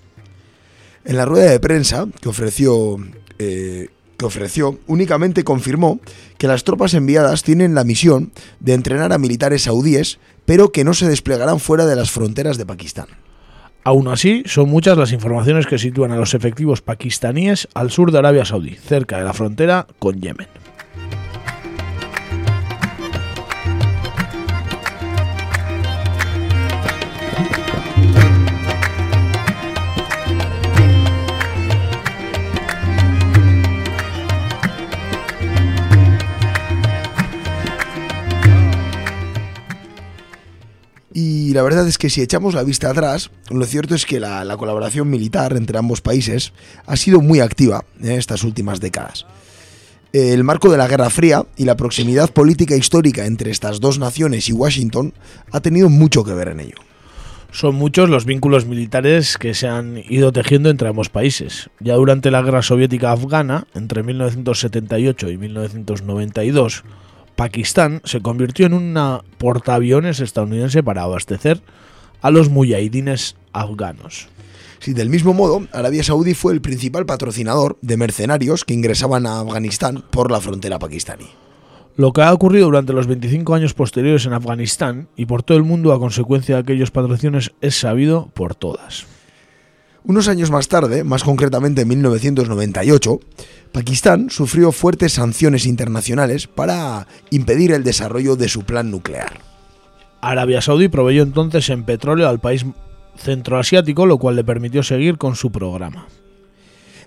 En la rueda de prensa que ofreció, eh, que ofreció, únicamente confirmó que las tropas enviadas tienen la misión de entrenar a militares saudíes, pero que no se desplegarán fuera de las fronteras de Pakistán. Aún así, son muchas las informaciones que sitúan a los efectivos pakistaníes al sur de Arabia Saudí, cerca de la frontera con Yemen. Y la verdad es que si echamos la vista atrás, lo cierto es que la, la colaboración militar entre ambos países ha sido muy activa en estas últimas décadas. El marco de la Guerra Fría y la proximidad política histórica entre estas dos naciones y Washington ha tenido mucho que ver en ello. Son muchos los vínculos militares que se han ido tejiendo entre ambos países. Ya durante la guerra soviética afgana, entre 1978 y 1992, Pakistán se convirtió en una portaaviones estadounidense para abastecer a los mujahidines afganos. Sí, del mismo modo, Arabia Saudí fue el principal patrocinador de mercenarios que ingresaban a Afganistán por la frontera pakistaní. Lo que ha ocurrido durante los 25 años posteriores en Afganistán y por todo el mundo a consecuencia de aquellos patrocinios es sabido por todas. Unos años más tarde, más concretamente en 1998, Pakistán sufrió fuertes sanciones internacionales para impedir el desarrollo de su plan nuclear. Arabia Saudí proveyó entonces en petróleo al país centroasiático, lo cual le permitió seguir con su programa.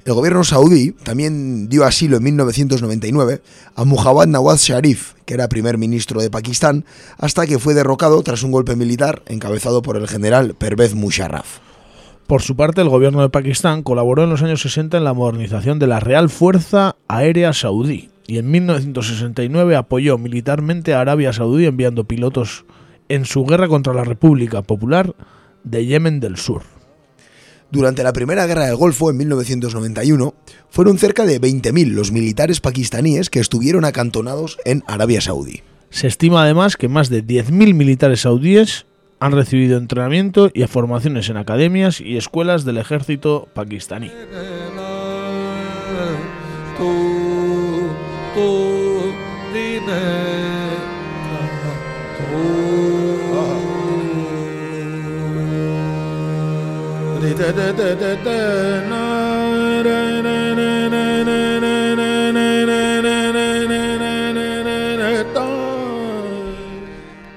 El gobierno saudí también dio asilo en 1999 a Muhammad Nawaz Sharif, que era primer ministro de Pakistán, hasta que fue derrocado tras un golpe militar encabezado por el general Pervez Musharraf. Por su parte, el gobierno de Pakistán colaboró en los años 60 en la modernización de la Real Fuerza Aérea Saudí y en 1969 apoyó militarmente a Arabia Saudí enviando pilotos en su guerra contra la República Popular de Yemen del Sur. Durante la Primera Guerra del Golfo, en 1991, fueron cerca de 20.000 los militares pakistaníes que estuvieron acantonados en Arabia Saudí. Se estima además que más de 10.000 militares saudíes han recibido entrenamiento y formaciones en academias y escuelas del ejército pakistaní.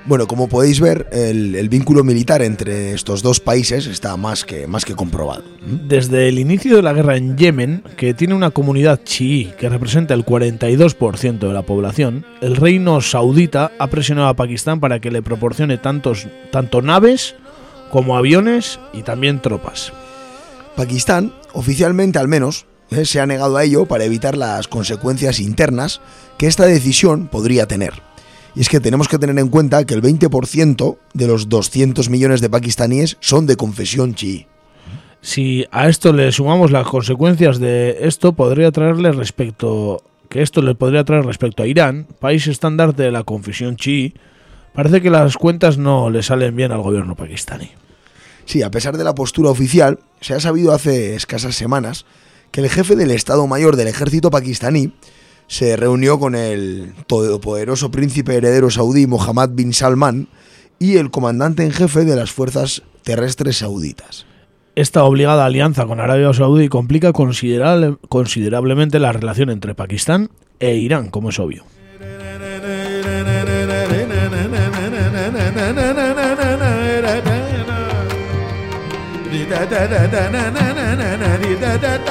Bueno, como podéis ver, el, el vínculo militar entre estos dos países está más que, más que comprobado. Desde el inicio de la guerra en Yemen, que tiene una comunidad chií que representa el 42% de la población, el reino saudita ha presionado a Pakistán para que le proporcione tantos, tanto naves como aviones y también tropas. Pakistán, oficialmente al menos, eh, se ha negado a ello para evitar las consecuencias internas que esta decisión podría tener. Y es que tenemos que tener en cuenta que el 20% de los 200 millones de pakistaníes son de confesión chií. Si a esto le sumamos las consecuencias de esto, podría traerle respecto que esto le podría traer respecto a Irán, país estandarte de la confesión chií, parece que las cuentas no le salen bien al gobierno pakistaní. Sí, a pesar de la postura oficial, se ha sabido hace escasas semanas que el jefe del Estado Mayor del ejército pakistaní se reunió con el todopoderoso príncipe heredero saudí Mohammed bin Salman y el comandante en jefe de las fuerzas terrestres sauditas. Esta obligada alianza con Arabia Saudí complica considerable- considerablemente la relación entre Pakistán e Irán, como es obvio.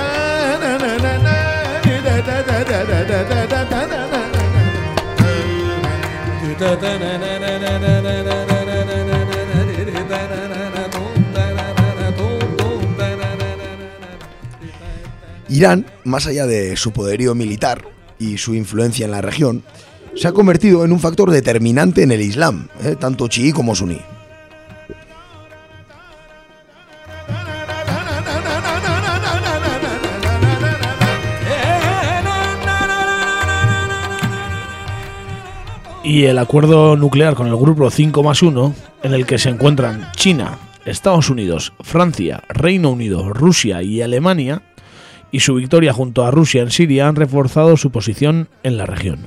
Irán, más allá de su poderío militar y su influencia en la región, se ha convertido en un factor determinante en el Islam, eh, tanto chií como suní. Y el acuerdo nuclear con el grupo 5 más 1, en el que se encuentran China, Estados Unidos, Francia, Reino Unido, Rusia y Alemania, y su victoria junto a Rusia en Siria han reforzado su posición en la región.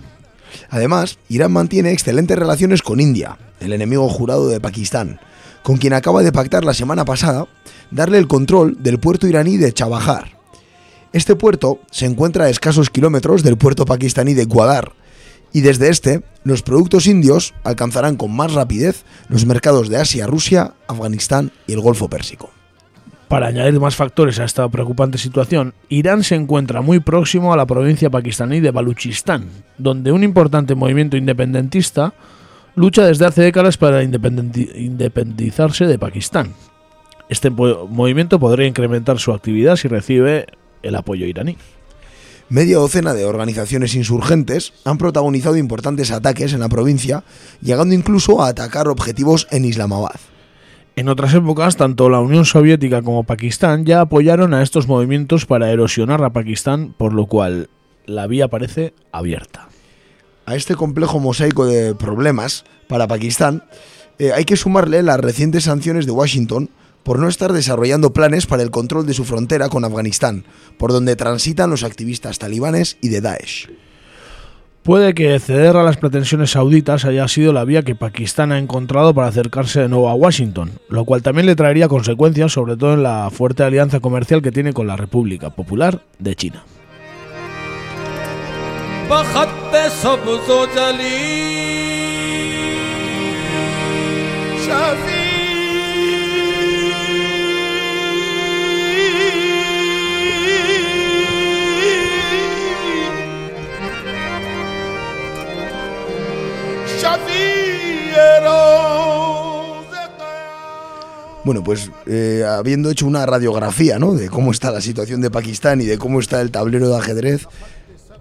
Además, Irán mantiene excelentes relaciones con India, el enemigo jurado de Pakistán, con quien acaba de pactar la semana pasada darle el control del puerto iraní de Chabahar. Este puerto se encuentra a escasos kilómetros del puerto pakistaní de Gwadar, y desde este, los productos indios alcanzarán con más rapidez los mercados de Asia, Rusia, Afganistán y el Golfo Pérsico. Para añadir más factores a esta preocupante situación, Irán se encuentra muy próximo a la provincia pakistaní de Baluchistán, donde un importante movimiento independentista lucha desde hace décadas para independizarse de Pakistán. Este movimiento podría incrementar su actividad si recibe el apoyo iraní. Media docena de organizaciones insurgentes han protagonizado importantes ataques en la provincia, llegando incluso a atacar objetivos en Islamabad. En otras épocas, tanto la Unión Soviética como Pakistán ya apoyaron a estos movimientos para erosionar a Pakistán, por lo cual la vía parece abierta. A este complejo mosaico de problemas para Pakistán eh, hay que sumarle las recientes sanciones de Washington por no estar desarrollando planes para el control de su frontera con Afganistán, por donde transitan los activistas talibanes y de Daesh. Puede que ceder a las pretensiones sauditas haya sido la vía que Pakistán ha encontrado para acercarse de nuevo a Washington, lo cual también le traería consecuencias, sobre todo en la fuerte alianza comercial que tiene con la República Popular de China. Bueno, pues eh, habiendo hecho una radiografía ¿no? de cómo está la situación de Pakistán y de cómo está el tablero de ajedrez,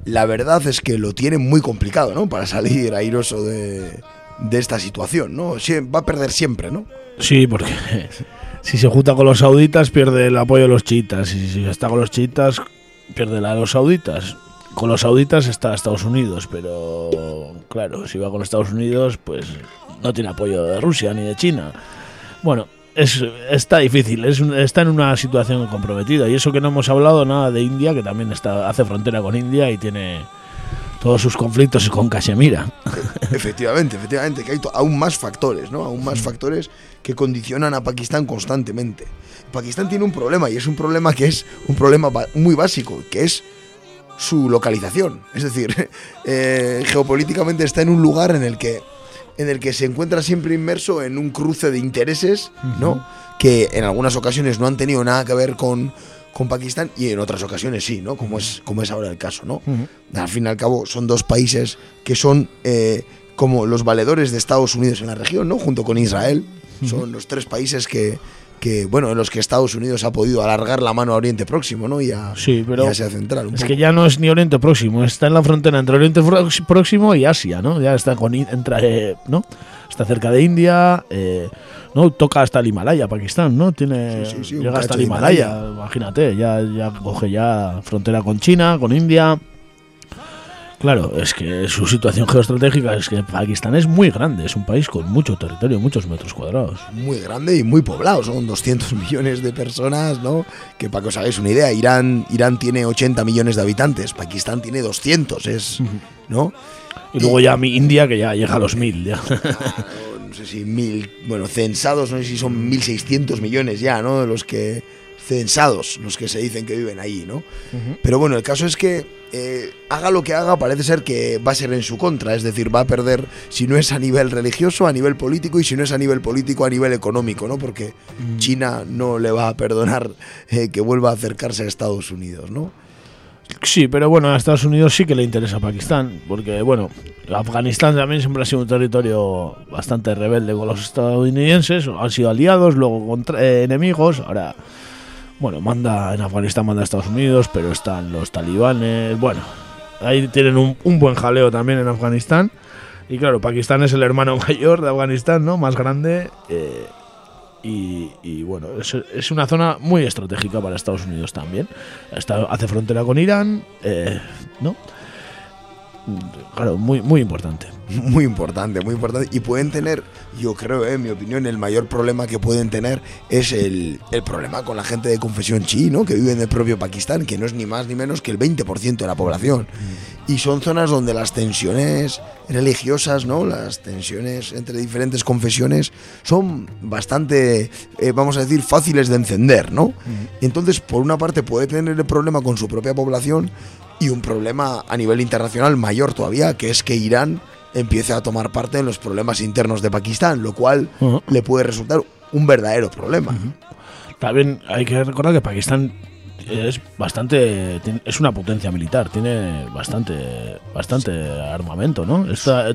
la verdad es que lo tiene muy complicado ¿no? para salir airoso de, esta situación. ¿no? Va a perder siempre, ¿no? Sí, porque si se junta con los sauditas pierde el apoyo de los chiitas, y si está con los chiitas pierde la de los sauditas. Con los sauditas está Estados Unidos, pero claro, si va con Estados Unidos, pues no tiene apoyo de Rusia ni de China. Bueno, es, está difícil, es está en una situación comprometida. Y eso que no hemos hablado nada de India, que también está, hace frontera con India y tiene todos sus conflictos con Cachemira. Efectivamente, efectivamente, que hay aún más factores, ¿no? Aún más factores que condicionan a Pakistán constantemente. Pakistán tiene un problema y es un problema que es un problema muy básico, que es su localización. Es decir, eh, geopolíticamente está en un lugar en el que en el que se encuentra siempre inmerso en un cruce de intereses, ¿no? Que en algunas ocasiones no han tenido nada que ver con, con Pakistán y en otras ocasiones sí, ¿no? Como es, como es ahora el caso, ¿no? Al fin y al cabo son dos países que son eh, como los valedores de Estados Unidos en la región, ¿no? Junto con Israel. Son los tres países que, que, bueno, en los que Estados Unidos ha podido alargar la mano a Oriente Próximo, ¿no? Y a, Sí, pero y a Asia Central. un Es poco. que ya no es ni Oriente Próximo, está en la frontera entre Oriente Próximo y Asia, ¿no? Ya está con, entra, eh, ¿no? Está cerca de India, eh, ¿no? Toca hasta el Himalaya, Pakistán, ¿no? Tiene, Sí, sí, llega hasta el Himalaya, Himalaya. imagínate, ya, ya coge ya frontera con China, con India. Claro, es que su situación geoestratégica es que Pakistán es muy grande, es un país con mucho territorio, muchos metros cuadrados. muy grande y muy poblado. Son 200 millones de personas, ¿no? Que para que os hagáis una idea, Irán, Irán tiene 80 millones de habitantes, Pakistán tiene 200, es, ¿no? Y luego ya mi India, que ya llega a los mil, ya. no sé si mil, bueno, censados, no sé si son 1.600 millones ya, ¿no? Los que, censados, los que se dicen que viven ahí, ¿no? Pero bueno, el caso es que eh, haga lo que haga, parece ser que va a ser en su contra, es decir, va a perder, si no es a nivel religioso, a nivel político, y si no es a nivel político, a nivel económico, ¿no? Porque China no le va a perdonar eh, que vuelva a acercarse a Estados Unidos, ¿no? Sí, pero bueno, a Estados Unidos sí que le interesa Pakistán, porque bueno, Afganistán también siempre ha sido un territorio bastante rebelde con los estadounidenses, han sido aliados, luego contra- eh, enemigos, ahora, bueno, manda en Afganistán manda a Estados Unidos, pero están los talibanes, bueno, ahí tienen un, buen jaleo también en Afganistán, y claro, Pakistán es el hermano mayor de Afganistán, ¿no? Más grande, eh, y, bueno, es, una zona muy estratégica para Estados Unidos también. Hace frontera con Irán, eh, ¿no? Claro, muy, muy importante. Muy importante, muy importante. Y pueden tener, yo creo, eh, en mi opinión, el mayor problema que pueden tener es el, el problema con la gente de confesión chií, ¿no? Que vive en el propio Pakistán, que no es ni más ni menos que el 20% de la población. Y son zonas donde las tensiones religiosas, ¿no? Las tensiones entre diferentes confesiones son bastante, eh, vamos a decir, fáciles de encender, ¿no? Entonces, por una parte, puede tener el problema con su propia población y un problema a nivel internacional mayor todavía, que es que Irán empiece a tomar parte en los problemas internos de Pakistán, lo cual le puede resultar un verdadero problema. También hay que recordar que Pakistán es bastante. Es una potencia militar, tiene bastante bastante armamento, ¿no?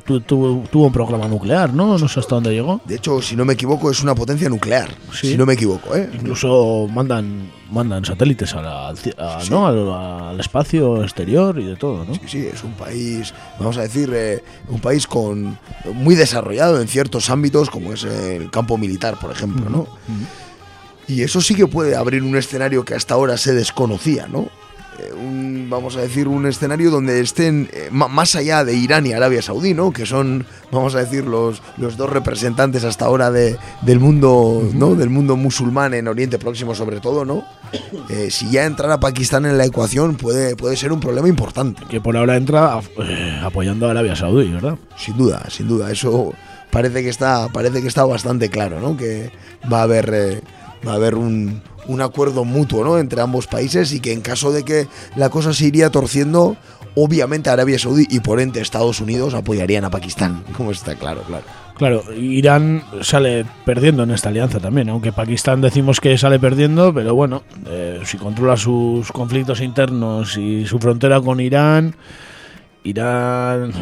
Tu- tu- tuvo un programa nuclear, ¿no? No sé hasta dónde llegó. De hecho, si no me equivoco, es una potencia nuclear. Sí. Si no me equivoco, ¿eh? Incluso mandan mandan satélites a la- al ci- a- Sí. ¿no? al, al espacio exterior y de todo, ¿no? Sí, sí, es un país, vamos a decir, eh, un país con muy desarrollado en ciertos ámbitos, como es el campo militar, por ejemplo, ¿no? Y eso sí que puede abrir un escenario que hasta ahora se desconocía, ¿no? Eh, un, vamos a decir, un escenario donde estén eh, más allá de Irán y Arabia Saudí, ¿no? Que son, vamos a decir, los, los dos representantes hasta ahora de, del mundo, ¿no? Del mundo musulmán en Oriente Próximo, sobre todo, ¿no? Eh, si ya entrara Pakistán en la ecuación, puede, puede ser un problema importante. Que por ahora entra apoyando a Arabia Saudí, ¿verdad? Sin duda, sin duda. Eso parece que está, parece que está bastante claro, ¿no? Que va a haber, va a haber un, un acuerdo mutuo, ¿no? Entre ambos países y que en caso de que la cosa se iría torciendo, obviamente Arabia Saudí y por ende Estados Unidos apoyarían a Pakistán, como está claro, claro. Claro, Irán sale perdiendo en esta alianza también, aunque Pakistán decimos que sale perdiendo, pero bueno, eh, si controla sus conflictos internos y su frontera con Irán, Irán,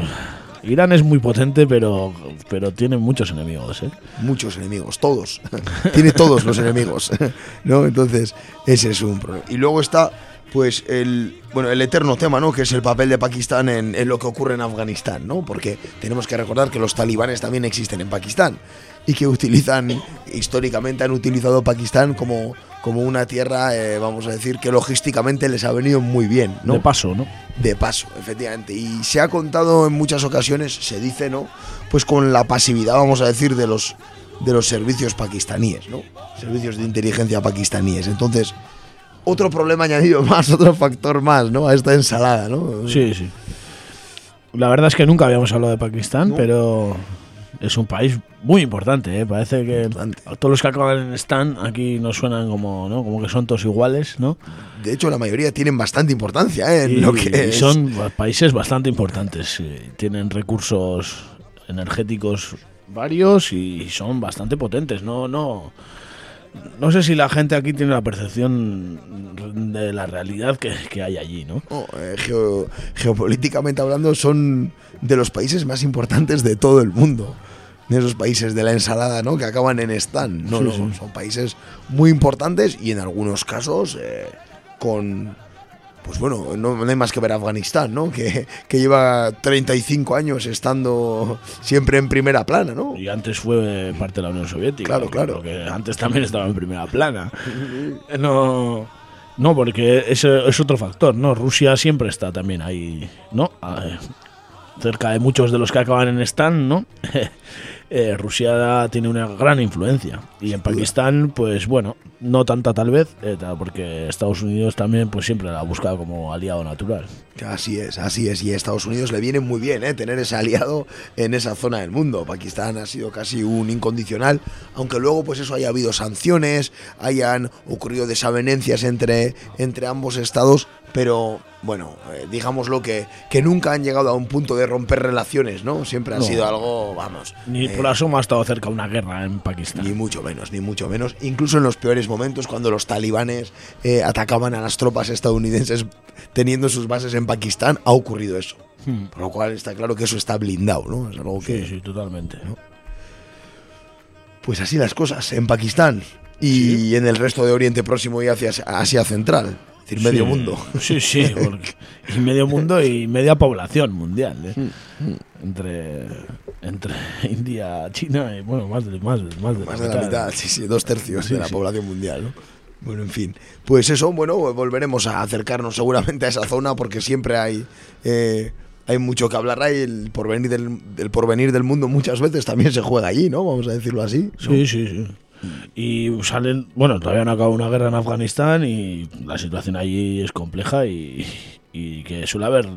Irán es muy potente, pero, pero tiene muchos enemigos, ¿eh? Muchos enemigos, todos. Tiene todos los enemigos, ¿no? Entonces, ese es un problema. Y luego está, pues, el, bueno, el eterno tema, ¿no? Que es el papel de Pakistán en, en lo que ocurre en Afganistán, ¿no? Porque tenemos que recordar que los talibanes también existen en Pakistán y que utilizan, históricamente han utilizado Pakistán como, como una tierra, eh, vamos a decir, que logísticamente les ha venido muy bien, ¿no? De paso, ¿no? de paso, efectivamente. Y se ha contado en muchas ocasiones, se dice, ¿no? Pues con la pasividad, vamos a decir, de los de los servicios pakistaníes, ¿no? Servicios de inteligencia pakistaníes. Entonces, otro problema añadido más, otro factor más, ¿no? A esta ensalada, ¿no? Sí, sí. La verdad es que nunca habíamos hablado de Pakistán, No. pero es un país muy importante, ¿eh? Parece que Importante. todos los que acaban en Stan aquí nos suenan como, ¿no? Como que son todos iguales, ¿no? De hecho, la mayoría tienen bastante importancia ¿eh? en y, lo que y es. son países bastante importantes. eh, Tienen recursos energéticos varios y son bastante potentes. No, no, no sé si la gente aquí tiene la percepción de la realidad que, que hay allí, ¿no? Eh, geo- geopolíticamente hablando, son de los países más importantes de todo el mundo. De esos países de la ensalada, ¿no? Que acaban en Stan. No, Sí, no, sí. son países muy importantes y en algunos casos eh, con. Pues bueno, no, no hay más que ver Afganistán, ¿no? Que, que lleva 35 años estando siempre en primera plana, ¿no? Y antes fue parte de la Unión Soviética. Claro, claro. Porque antes también estaba en primera plana. No, no porque ese es otro factor, ¿no? Rusia siempre está también ahí, ¿no? Ah, cerca de muchos de los que acaban en Stan, ¿no? Eh, Rusia tiene una gran influencia. Y en Pakistán, pues bueno, no tanta tal vez, eh, porque Estados Unidos también pues siempre la ha buscado como aliado natural. Así es, así es. Y a Estados Unidos le viene muy bien ¿eh? tener ese aliado en esa zona del mundo. Pakistán ha sido casi un incondicional, aunque luego pues eso haya habido sanciones, hayan ocurrido desavenencias entre, entre ambos estados, pero bueno, eh, digámoslo que, que nunca han llegado a un punto de romper relaciones, ¿no? Siempre ha No. sido algo, vamos. Ni eh, por asomo ha estado cerca una guerra en Pakistán. ni mucho menos, ni mucho menos. Incluso en los peores momentos, cuando los talibanes eh, atacaban a las tropas estadounidenses teniendo sus bases en Pakistán, ha ocurrido eso. Hmm. Por lo cual está claro que eso está blindado, ¿no? Es algo que. Sí, sí, totalmente. Pues así las cosas, en Pakistán y en el resto de Oriente Próximo y hacia Asia Central. Es decir, medio Sí, mundo. Sí, sí, porque- y medio mundo y media población mundial. ¿eh? Mm, Entre, entre India, China y bueno, más de, más de, más de Más de la mitad, sí, sí, dos tercios Sí, de la sí. población mundial, ¿no? Bueno, en fin. Pues eso, bueno, volveremos a acercarnos seguramente a esa zona porque siempre hay, eh, hay mucho que hablar ahí. El porvenir, del, el porvenir del mundo muchas veces también se juega allí, ¿no? Vamos a decirlo así. ¿no? Sí, sí, sí. Y salen, bueno, todavía no acaba una guerra en Afganistán y la situación allí es compleja y, y que suele haber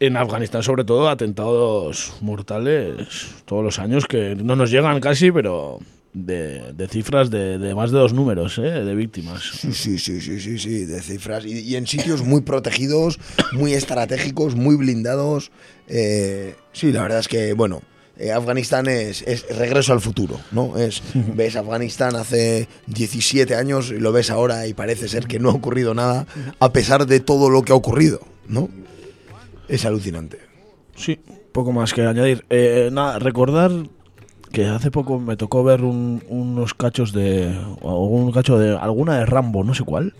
en Afganistán sobre todo atentados mortales todos los años que no nos llegan casi, pero de, de cifras de, de más de dos números ¿eh? de víctimas. Sí, sí, sí, sí, sí, sí, de cifras. Y, y en sitios muy protegidos, muy estratégicos, muy blindados. Eh, sí, la verdad es que, bueno, eh, Afganistán es, es regreso al futuro, ¿no? Es, ves Afganistán hace 17 años y lo ves ahora y parece ser que no ha ocurrido nada a pesar de todo lo que ha ocurrido, ¿no? Es alucinante. Sí, poco más que añadir. Eh, nada, recordar que hace poco me tocó ver un- unos cachos de. un cacho de. alguna de Rambo, no sé cuál.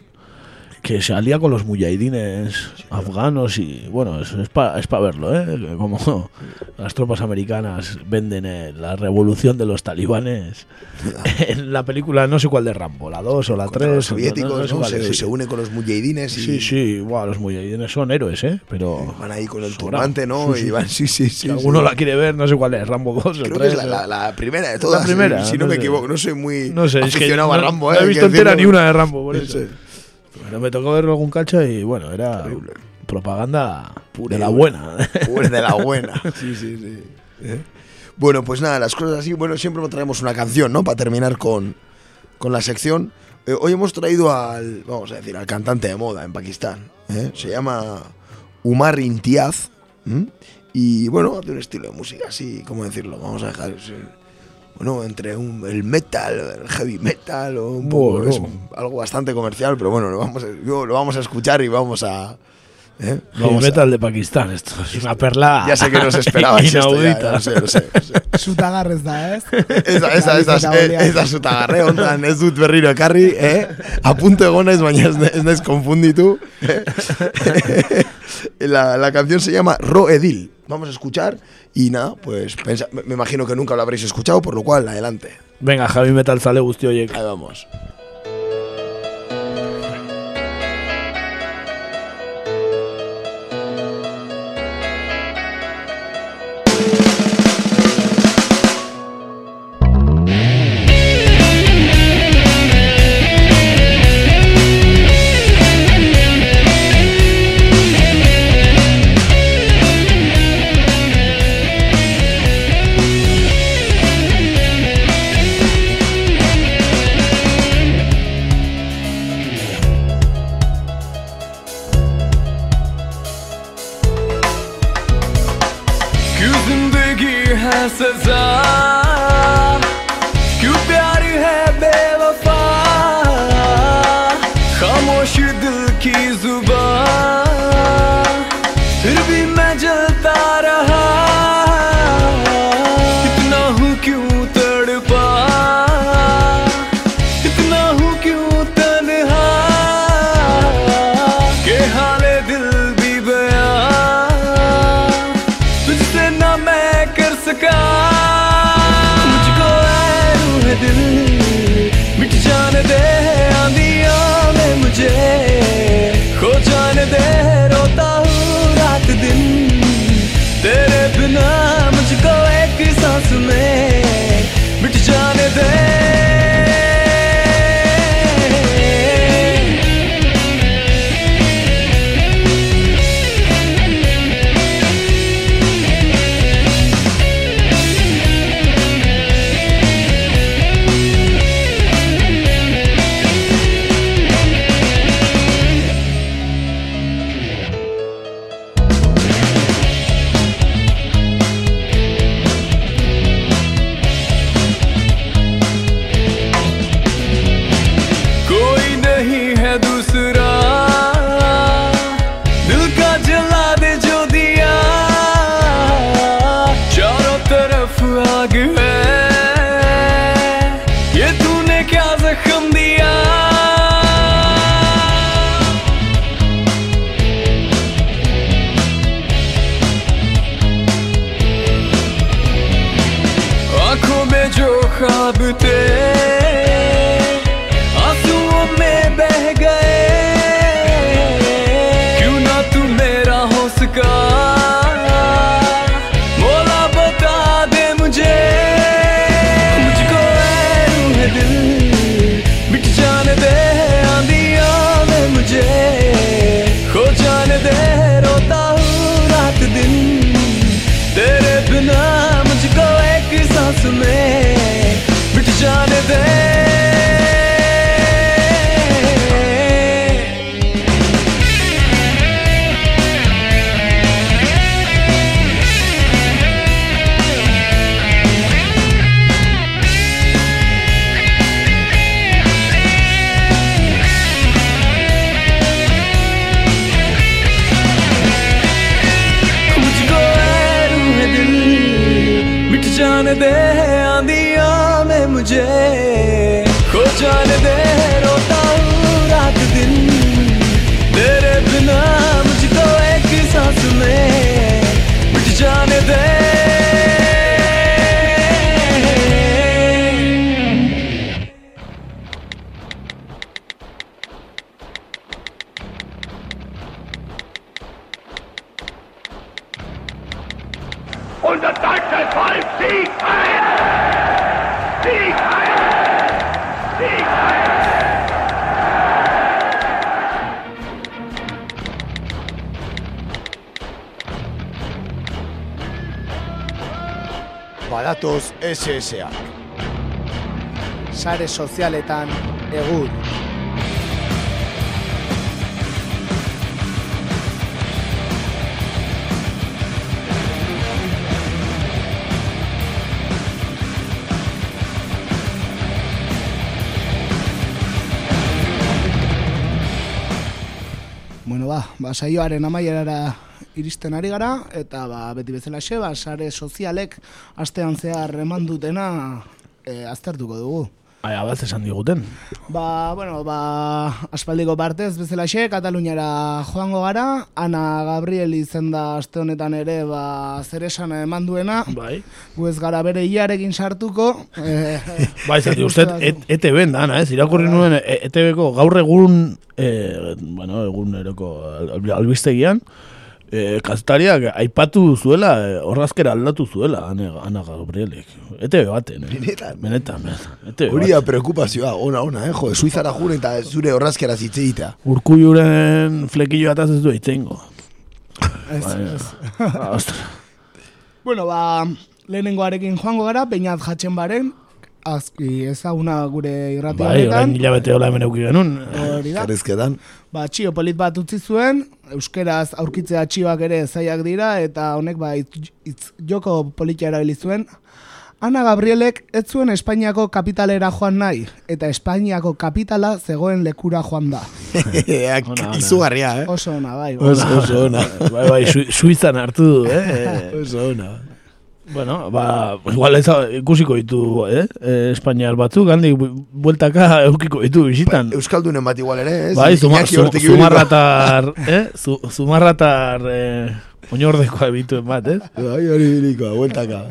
Que se alía con los mujahidines afganos y bueno, es, es para verlo, ¿eh? Como las tropas americanas venden eh, la revolución de los talibanes en la película, no sé cuál de Rambo, la 2 o la 3. Contra los soviéticos, ¿no? Se, sí. se une con los mujahidines y Sí, sí, buah, los mujahidines son héroes, ¿eh? Pero. van ahí con el turbante, ¿no? Sí, sí. Y van, sí, sí, sí. si alguno sí. la quiere ver, no sé cuál es, Rambo 2 o Creo 3. que es la, la- la primera de todas. primera, Si no, no me equivoco, no soy muy No sé, es que aficionado no, a Rambo, no ¿eh? he hay visto entera ni una de Rambo, por eso. Sí. Pero me tocó ver algún cacho y bueno, era propaganda Pura de la buena. Pues de la buena. Sí, sí, sí. ¿Eh? Bueno, pues nada, las cosas así. Bueno, siempre traemos una canción, ¿no? Para terminar con, con la sección. Eh, hoy hemos traído al, vamos a decir, al cantante de moda en Pakistán. ¿eh? Se llama Umar Imtiaz. ¿m? Y bueno, hace un estilo de música así, ¿cómo decirlo? Vamos a dejar. Bueno, entre un- el metal, el heavy metal o un poco. Bueno. es algo bastante comercial, pero bueno, lo vamos a, yo- lo vamos a escuchar y vamos a. ¿eh? Heavy Vamos a- metal de Pakistán, esto es una perla. ya sé que nos esperabais esto, ya, inaudita. lo sé, lo sé, lo sé. Zutagarrez da, ez? Eza, Eta ez ez ez dut berriro ekarri, eh? A punto egon naiz, baina ez, ez naiz konfunditu. eh. la, la canción se llama Ro Edil. Vamos a escuchar y nada, pues pensa- me imagino que nunca lo habréis escuchado, por lo cual, adelante. Venga, heavy metal sale horiek. Ahí vamos. SSA. Sare sozialetan egur. Bueno, ba, ba saioaren amaierara iristen ari gara, eta ba, beti bezalaxe, ba, sare sozialek astean zehar eman dutena e, aztertuko dugu. Ai, abaz esan diguten. Ba, bueno, ba, aspaldiko partez bezalaxe, Kataluniara joango gara, Ana Gabriel izen da aste honetan ere, ba, zer esan eman duena, Bai. gu ez gara bere iarekin sartuko. Eh, Bai, zati, uste, et, ETB dana, ez? Irakurri nuen e- ETBko gaur egun, e, bueno, eguneroko al- albistegian, e, kaztariak aipatu zuela, e, horrazkera aldatu zuela, Ana, Ana Gabrielek. ETB baten, eh? Benetan? Benetan, benetan. ETB Hori da baten. preokupazioa, ona, ona, eh, jo, Suizara jure eta zure horrazkera zitzeita. Urkulluren flekillo ataz ez du eitzengo. ez, ez. ostra. Bueno, ba, lehenengoarekin joango gara, peinat jatzen baren, azki ezaguna gure irrati Bai, orain hilabete hola hemen euki genuen. Hori da. Ba, txio polit bat utzi zuen, euskeraz aurkitzea txioak ere zaiak dira, eta honek ba, itz, itz, joko politia erabili zuen. Ana Gabrielek ez zuen Espainiako kapitalera joan nahi, eta Espainiako kapitala zegoen lekura joan da. Izugarria, eh? Oso ona, bai. bai. Oso, oso ona. Bai, bai, Su- Suizan hartu du, eh? Oso ona. Bueno, ba, igual ez ikusiko ditu, eh? eh Espainiar batzuk, handik bu- bueltaka eukiko ditu bisitan. Euskaldunen bat igual ere, ez? bai, zuma, zu, zumarratar, eh? Zu, zumarratar, eh, oinordekoa bituen bat, eh? Bai, hori bilikoa, bueltaka.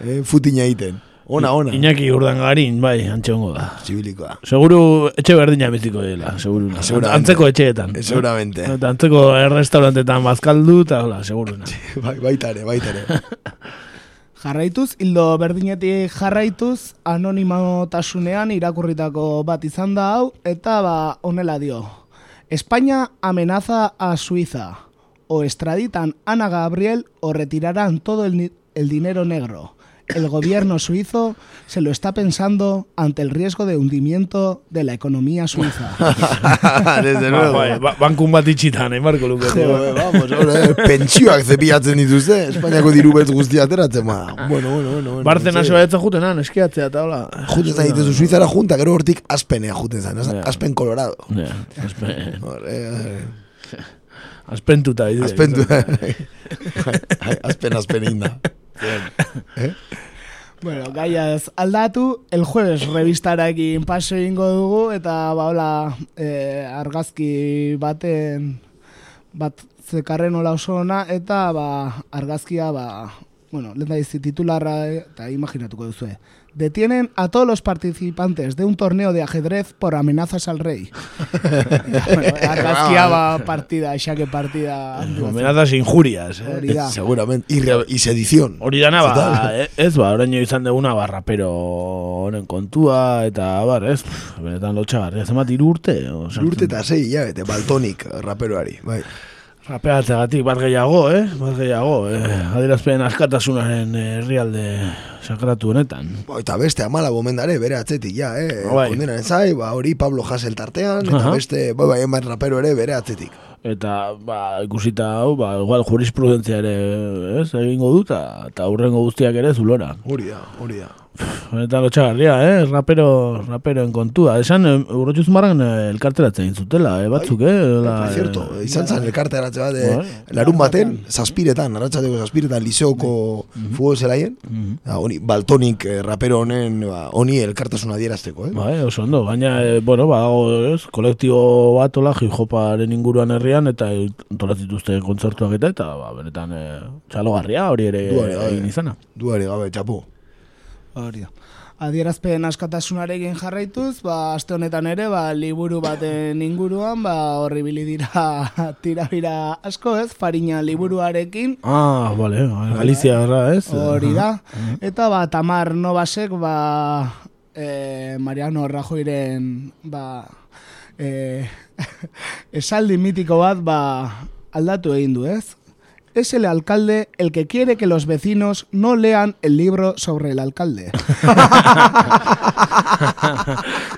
Eh, futina egiten. Ona, ona. Iñaki urdangarin, bai, antxe hongo da. Zibilikoa. Seguru etxe berdina biziko dela, seguru. Seguramente. Antzeko etxeetan. Eh, seguramente. Eta antzeko restaurantetan bazkaldu, eta hola, seguru. Bai, baita ere, baita ere. Jarraituz, hildo berdinetik jarraituz, anonimotasunean irakurritako bat izan da hau, eta ba, honela dio. España amenaza a Suiza. O extraditan Ana Gabriel o retirarán todo el, el dinero negro. El gobierno suizo se lo está pensando ante el riesgo de hundimiento de la economía suiza. Desde Ba, luego. bankun bat itxitan, eh, Marko Lukete. Joder, vamos, ahora, eh, pentsioak zepiatzen dituzte, Espainiako diru beltz guztia ateratzen, ba. Bueno, bueno, bueno. bueno Bartzen hasi batetzen jutenan, eskiatzea eta hola. Juten zain dituzu Suizara junta, gero hortik aspenea juten zain, aspen colorado. Ja, aspen, eh, aspentuta. eh, bide. aspentu, aspen, aspen inda. Bueno, gaiaz aldatu, el jueves revistarekin paso egingo dugu, eta ba, hola, eh, argazki baten, bat zekarren hola oso ona, eta ba, argazkia, ba, bueno, lehen da izi titularra, eh, eta imaginatuko duzue. Detienen a todos los participantes de un torneo de ajedrez por amenazas al rey. bueno, partida, xake partida. Amenazas injurias, eh? Da. Seguramente. Y, y sedición. Hori dana, ba, Total. eh, ez, ba, oraino izan deguna, ba, rapero honen kontua, eta, bar, ez, benetan lotxagarria, zemat iru urte? o, sartzen- Urte eta sei, ya, bete, baltonik, raperoari, bai. Rapeatzegatik bat gehiago, eh? Bat gehiago, eh? Adierazpen askatasunaren eh, herrialde sakratu honetan. Ba, eta beste amala gomendare bere atzetik, ja, eh? Bai. Kondenan zai, ba, hori Pablo Hassel tartean, eta Aha. beste, bai, bai, eman rapero ere bere atzetik. Eta, ba, ikusita hau, ba, igual jurisprudentzia ere, ez, egingo du, eta hurrengo guztiak ere zulora. Hori da, hori da. Eta lotxagarria, eh? Rapero, raperoen kontua. Esan, eh, urrotxu zumarran eh, elkarteratzen zutela, eh? Batzuk, eh? La, Por cierto, izan zen elkarte eratze bat, eh, Bai. larun baten, zazpiretan, arratsateko zazpiretan, liseoko futbol zelaien, da, honi, baltonik eh, rapero honen, ba, honi elkartasuna dierazteko, eh? Bai, oso ondo, baina, eh, bueno, badago, ez, kolektibo bat, ola, hip-hoparen inguruan herrian, eta antolatzituzte kontzertuak eta, eta, ba, benetan, eh, txalogarria hori ere egin izana. Duari gabe, txapo. Hori da. Adierazpen askatasunarekin jarraituz, ba, aste honetan ere, ba, liburu baten inguruan, ba, horri bili dira tirabira asko, ez? Farina liburuarekin, Ah, vale, Galizia erra, ez? hori da. Eta, ba, Tamar Novasek, ba, eh, Mariano Rajoiren, ba, eh, esaldi mitiko bat, ba, aldatu egin du, ez? Es el alcalde el que quiere que los vecinos no lean el libro sobre el alcalde.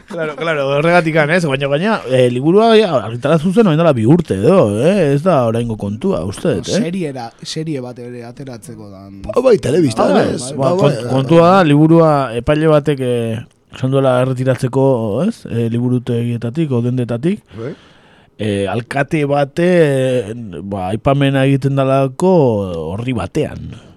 Claro, claro, horregatikan, ez? Baina, baina, eh, liburua ja, argitara zuzen oin dela bi urte, edo, eh? Ez da oraingo kontua, uste, eh? Seriera, serie bat ere ateratzeko dan. Ba, bai, telebistan, Ah, ez? ba, Ba, kont- bai, kontua da, liburua epaile batek eh, esan duela erretiratzeko, ez? E, liburutegietatik, o dendetatik. bai. E, alkate bate, ba, aipamena egiten dalako horri batean.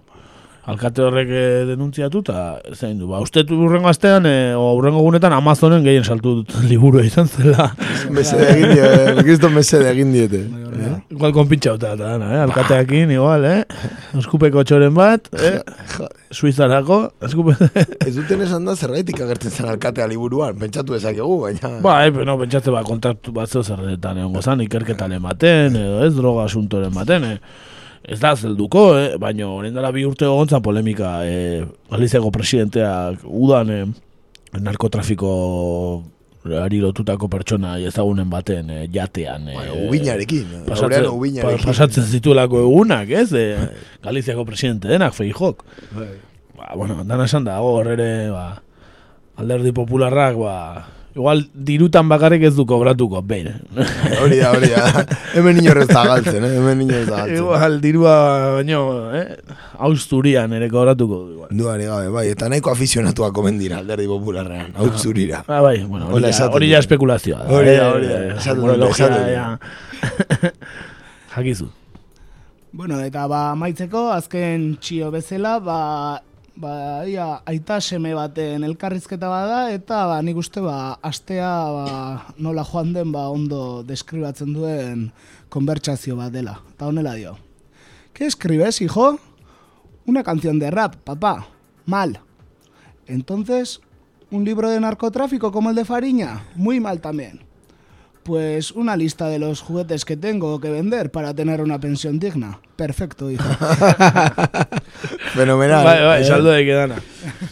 Alkate horrek eh, denuntziatu eta zein du. Ba, uste urrengo astean, e, o urrengo gunetan Amazonen gehien saltu dut liburua izan zela. Mesede egin diete, kriston mesede egin diete. Eh? igual konpintxauta eta dana, eh? Alkateakin, igual, eh? Eskupeko txoren bat, eh? Suizarako, eskupe... Ez duten esan da zergaitik agertzen zen alkatea liburuan, pentsatu dezakegu, baina... Ba, eh, no, pentsatze ba, kontaktu bat zeo zerretan egon gozan, ikerketaren baten, edo ez, droga asuntoren baten, eh. Ez da zelduko, eh? baina horren dela bi urte egon polemika, eh, Galiziako presidenteak udan eh, narkotrafiko ari lotutako pertsona ezagunen baten eh, jatean. Eh, Bai, ubinarekin, pasatzen, Laureano ubinarekin. pa- pasatzen zituelako egunak, ez? Eh, Galiziako presidente denak, feijok. Bai. Ba, bueno, dana esan da, hor ere, ba, alderdi popularrak, ba, igual dirutan bakarrik ez du kobratuko, behin. Hori da, hori da. Hemen inorrez da galtzen, eh? Hemen inorrez da galtzen. igual dirua, baino, eh, austurian ere kobratuko du, igual. Duari gabe, bai, eta nahiko afizionatuak omen dira alderdi popularrean, hau zurira. Ah, bai, bueno, hori, ja, esaten hori espekulazioa da. Hori da, eh, hori da, eh, esaten dut. Jakizu. Bueno, eta ba amaitzeko azken txio bezala, ba ba ia aita seme baten elkarrizketa bada eta ba nik uste ba astea ba, nola joan den ba ondo deskribatzen duen konbertsazio bat dela. Eta honela dio. ¿Qué escribes, hijo? Una canción de rap, papá. Mal. Entonces, ¿un libro de narcotráfico como el de Fariña? Muy mal también. Pues una lista de los juguetes que tengo que vender para tener una pensión digna. Perfecto, hijo. Fenomenal. Bai, bai, eh? saldo de quedana.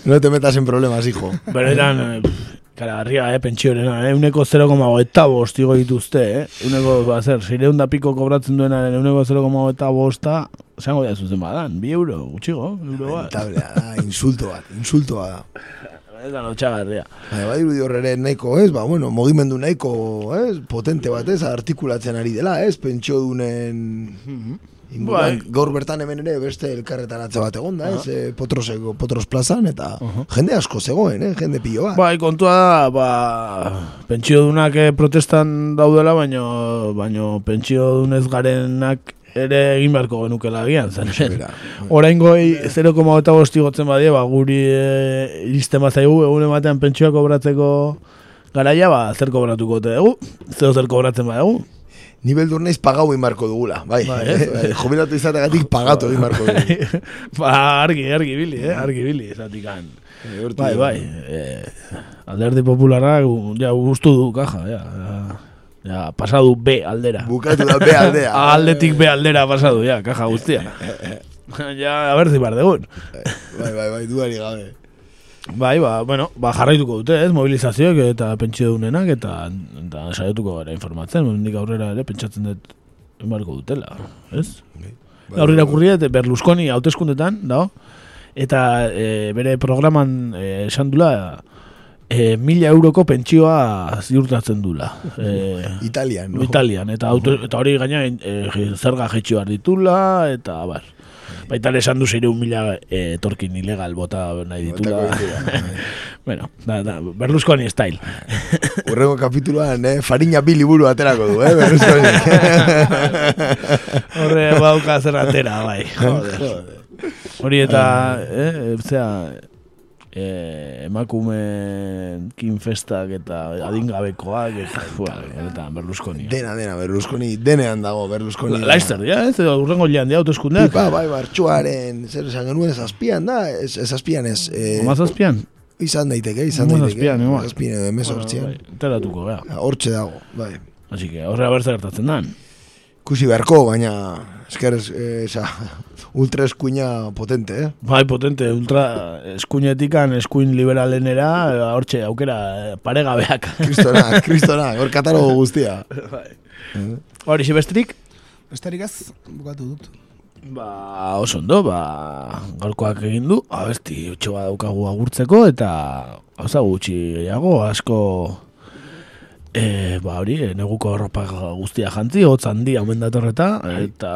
No te metas en problemas, hijo. Eh, pff, karagarria, eh, pentsiorena, eh, uneko 0,eta bost igo dituzte, eh, uneko, ba, zer, zireun da piko kobratzen duenaren uneko 0,eta bosta, zango da zuzen badan, bi euro, gutxigo, euro bat. Tablea, da, insulto bat, insulto bat da. Eta lotxagarria. Bai, bai, irudi horrere nahiko, ez, ba, bueno, mogimendu nahiko, ez, potente bat, ez, artikulatzen ari dela, ez, pentsio dunen inguruan, Bai. gaur bertan hemen ere beste elkarretaratze bat egon da, ez, eh, potroseko, potros plazan, eta jende asko zegoen, eh, jende pilo bat. Bai, kontua da, ba, pentsio dunak eh, protestan daudela, baino, baino pentsio dunez garenak ere egin beharko genukela agian, zen. Oraingo 0,8 bosti gotzen badie, ba, guri e, iristen bazaigu, egun ematean pentsioa kobratzeko garaia, ba, zer kobratuko dugu, zeo zer kobratzen badugu. Ni beldur naiz pagau egin dugula, bai, Bai, eh, jubilatu izategatik pagatu egin dugu. ba, argi, argi bili, eh? argi bili, zatikan. Hortik Bai, bai, e, alderdi popularrak, u- ja, gustu du, kaja, ja, ja, ja, pasadu B aldera. Bukatu da be aldea. Aldetik B aldera pasadu, ja, kaja guztia. ja, a ber zi bardegun. Bai, bai, bai, duari gabe. Bai, ba, bueno, ba, jarraituko dute, ez, mobilizazioak eta pentsio dunenak, eta, eta saiatuko gara informatzen, nik aurrera ere pentsatzen dut emarko dutela, ez? Bai, Gaur irakurri dut Berlusconi hauteskundetan, dago, eta e, bere programan e, esan dula, e, mila euroko pentsioa ziurtatzen dula. E, Italian, no? Italian, eta, auto, eta hori gaina e, zerga jetxio behar ditula, eta bar. Baita esan du zeireun mila eh, etorkin ilegal bota nahi ditula. Bueno, da, da, Berlusconi style. Urrengo kapituluan, eh, farina bi liburu aterako du, eh, Berlusconi. Horre bauka zer atera, bai. Joder. Hori eta, eh, zera, eh, emakume kinfestak eta adingabekoak, eta, eta Berlusconi. dena, dena, Berlusconi, denean dago, Berlusconi. Laizter, ja, ez, urrengo lian, dia, autoeskundeak. Pipa, bai, bartxuaren, zer esan genuen, zazpian da, ez, zazpian ez. Eh, Mazazpian? izan daiteke, izan daiteke. zazpian, igual. Zazpian edo emezortzian. Bai, Teratuko, gara. Hortxe dago, bai. Así que, horre abertza gertatzen dan. Kusi beharko, baina, esker, eh, esa, ultra eskuina potente, eh? Bai, potente, ultra eskuinetikan, eskuin liberalenera, eh, hortxe, aukera, eh, paregabeak. Kristona, kristona, hor katalogo guztia. Hori, zibestrik? Besterik ez, bukatu dut. Ba, oso ondo, ba, gaurkoak egin du, abesti utxo daukagu agurtzeko, eta gauza gutxi gehiago, asko, e, ba, hori, neguko arropa guztia jantzi, hotz handi hamen datorreta, eta,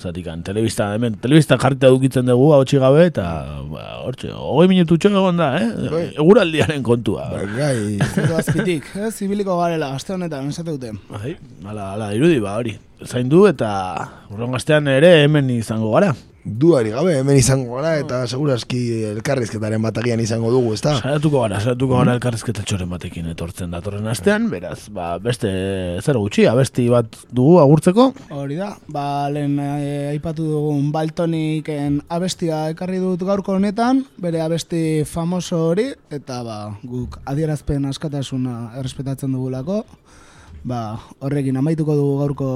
zatikan, telebista, hemen, telebista jarrita dukitzen dugu, hau gabe, eta, ba, hortxe, hogei minututxo egon da, eh? Bai. Eguraldiaren kontua. Gai, Zero azpitik, ez, ibiliko garela, aste honetan, esate dute. Bai, ala, ala, irudi, ba, hori. Zaindu eta urron gaztean ere hemen izango gara. Duari gabe, hemen izango gara, eta segurazki elkarrizketaren batagian izango dugu, ezta? Saiatuko gara, saiatuko gara elkarrizketa txoren batekin etortzen datorren astean, beraz, ba, beste zer gutxi, abesti bat dugu agurtzeko. Hori da, ba, lehen eh, aipatu dugun Baltoniken abestia ekarri dut gaurko honetan, bere abesti famoso hori, eta ba, guk adierazpen askatasuna errespetatzen dugulako, ba, horrekin amaituko dugu gaurko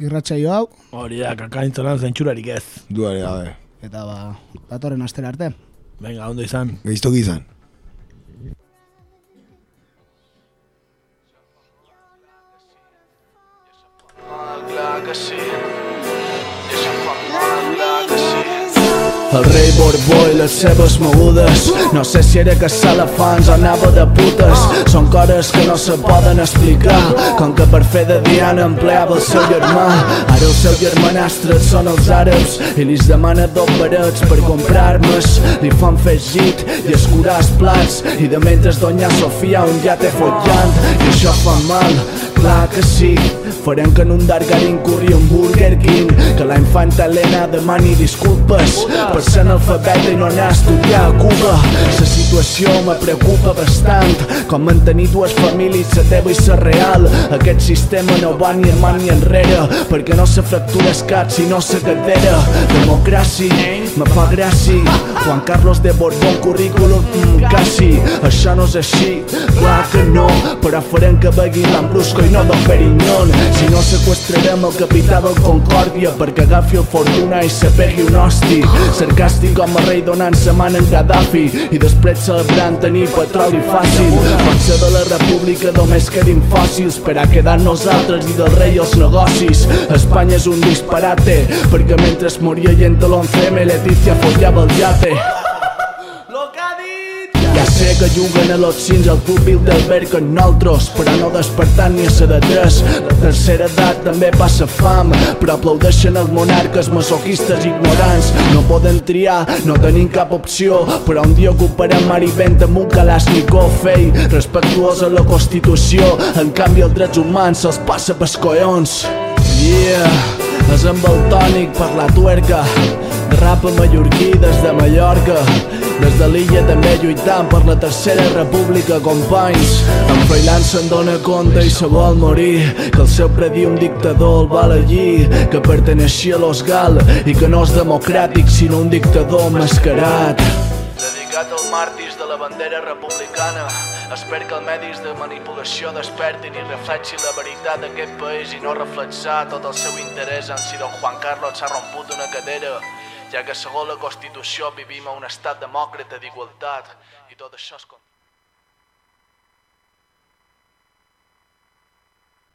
irratsaio hau, Hori da, kakaintzonan zentsurarik ez. Duari gabe. eta ba, datorren astera arte. Venga, ondo izan. Geiztoki izan. El rei Borbó i les seves mogudes. No sé si era que Salafans anava de putes. Són coses que no se poden explicar. Com que per fer de Diana empleava el seu germà. Ara el seu germanastre són els àrabs I li demana dos barets per comprar armes Li fan fer git i escurar els plats. I de mentre Doña Sofia un ja té follant. I això fa mal, clar que sí Farem que en un Dargarin corri un Burger King Que la infanta Helena demani disculpes Per ser analfabeta i no anar a estudiar a Cuba. La situació me preocupa bastant Com mantenir dues famílies, la teva i la real. Aquest sistema no va ni en ni enrere Perquè no se fractura el cap sinó la cadera. Democràcia, me fa gràcia Juan Carlos de Borbón, currículum, mm, quasi. Això no és així, clar que no Però farem que begui l'Ambrusco i no Don Perignon Si no sequestrarem el capità del Concòrdia perquè agafi el Fortuna i se pegui un hosti. Sarcàstic com a rei donant sa man en Gaddafi i després celebrant tenir petroli fàcil. Potser de la república només quedin fòssils per a quedar nosaltres i del rei els negocis. Espanya és un disparate perquè mentre es moria gent a l'11M Leticia follava el yate sé que juguen a los cins al club Bilderberg amb nosaltres, però no despertant ni a ser de tres. La tercera edat també passa fam, però aplaudeixen els monarques masoquistes ignorants. No poden triar, no tenim cap opció, però un dia ocuparem mar i vent amb un Kalashnikov fei, respectuós a la Constitució. En canvi, els drets humans se'ls passa pels collons. Yeah, és amb el tònic per la tuerca. Rap mallorquí des de Mallorca. Des de l'illa també lluitant per la tercera república, companys En Freiland se'n dona compte i se vol morir. Que el seu predí un dictador el va elegir Que perteneixia a los Gal i que no és democràtic sinó un dictador mascarat Dedicat als màrtirs de la bandera republicana. Espero que els medis de manipulació despertin i reflexin la veritat d'aquest país i no reflexar tot el seu interès en si don Juan Carlos s'ha romput una cadera, ja que segons la Constitució vivim a un estat demòcrata d'igualtat. I tot això és... con-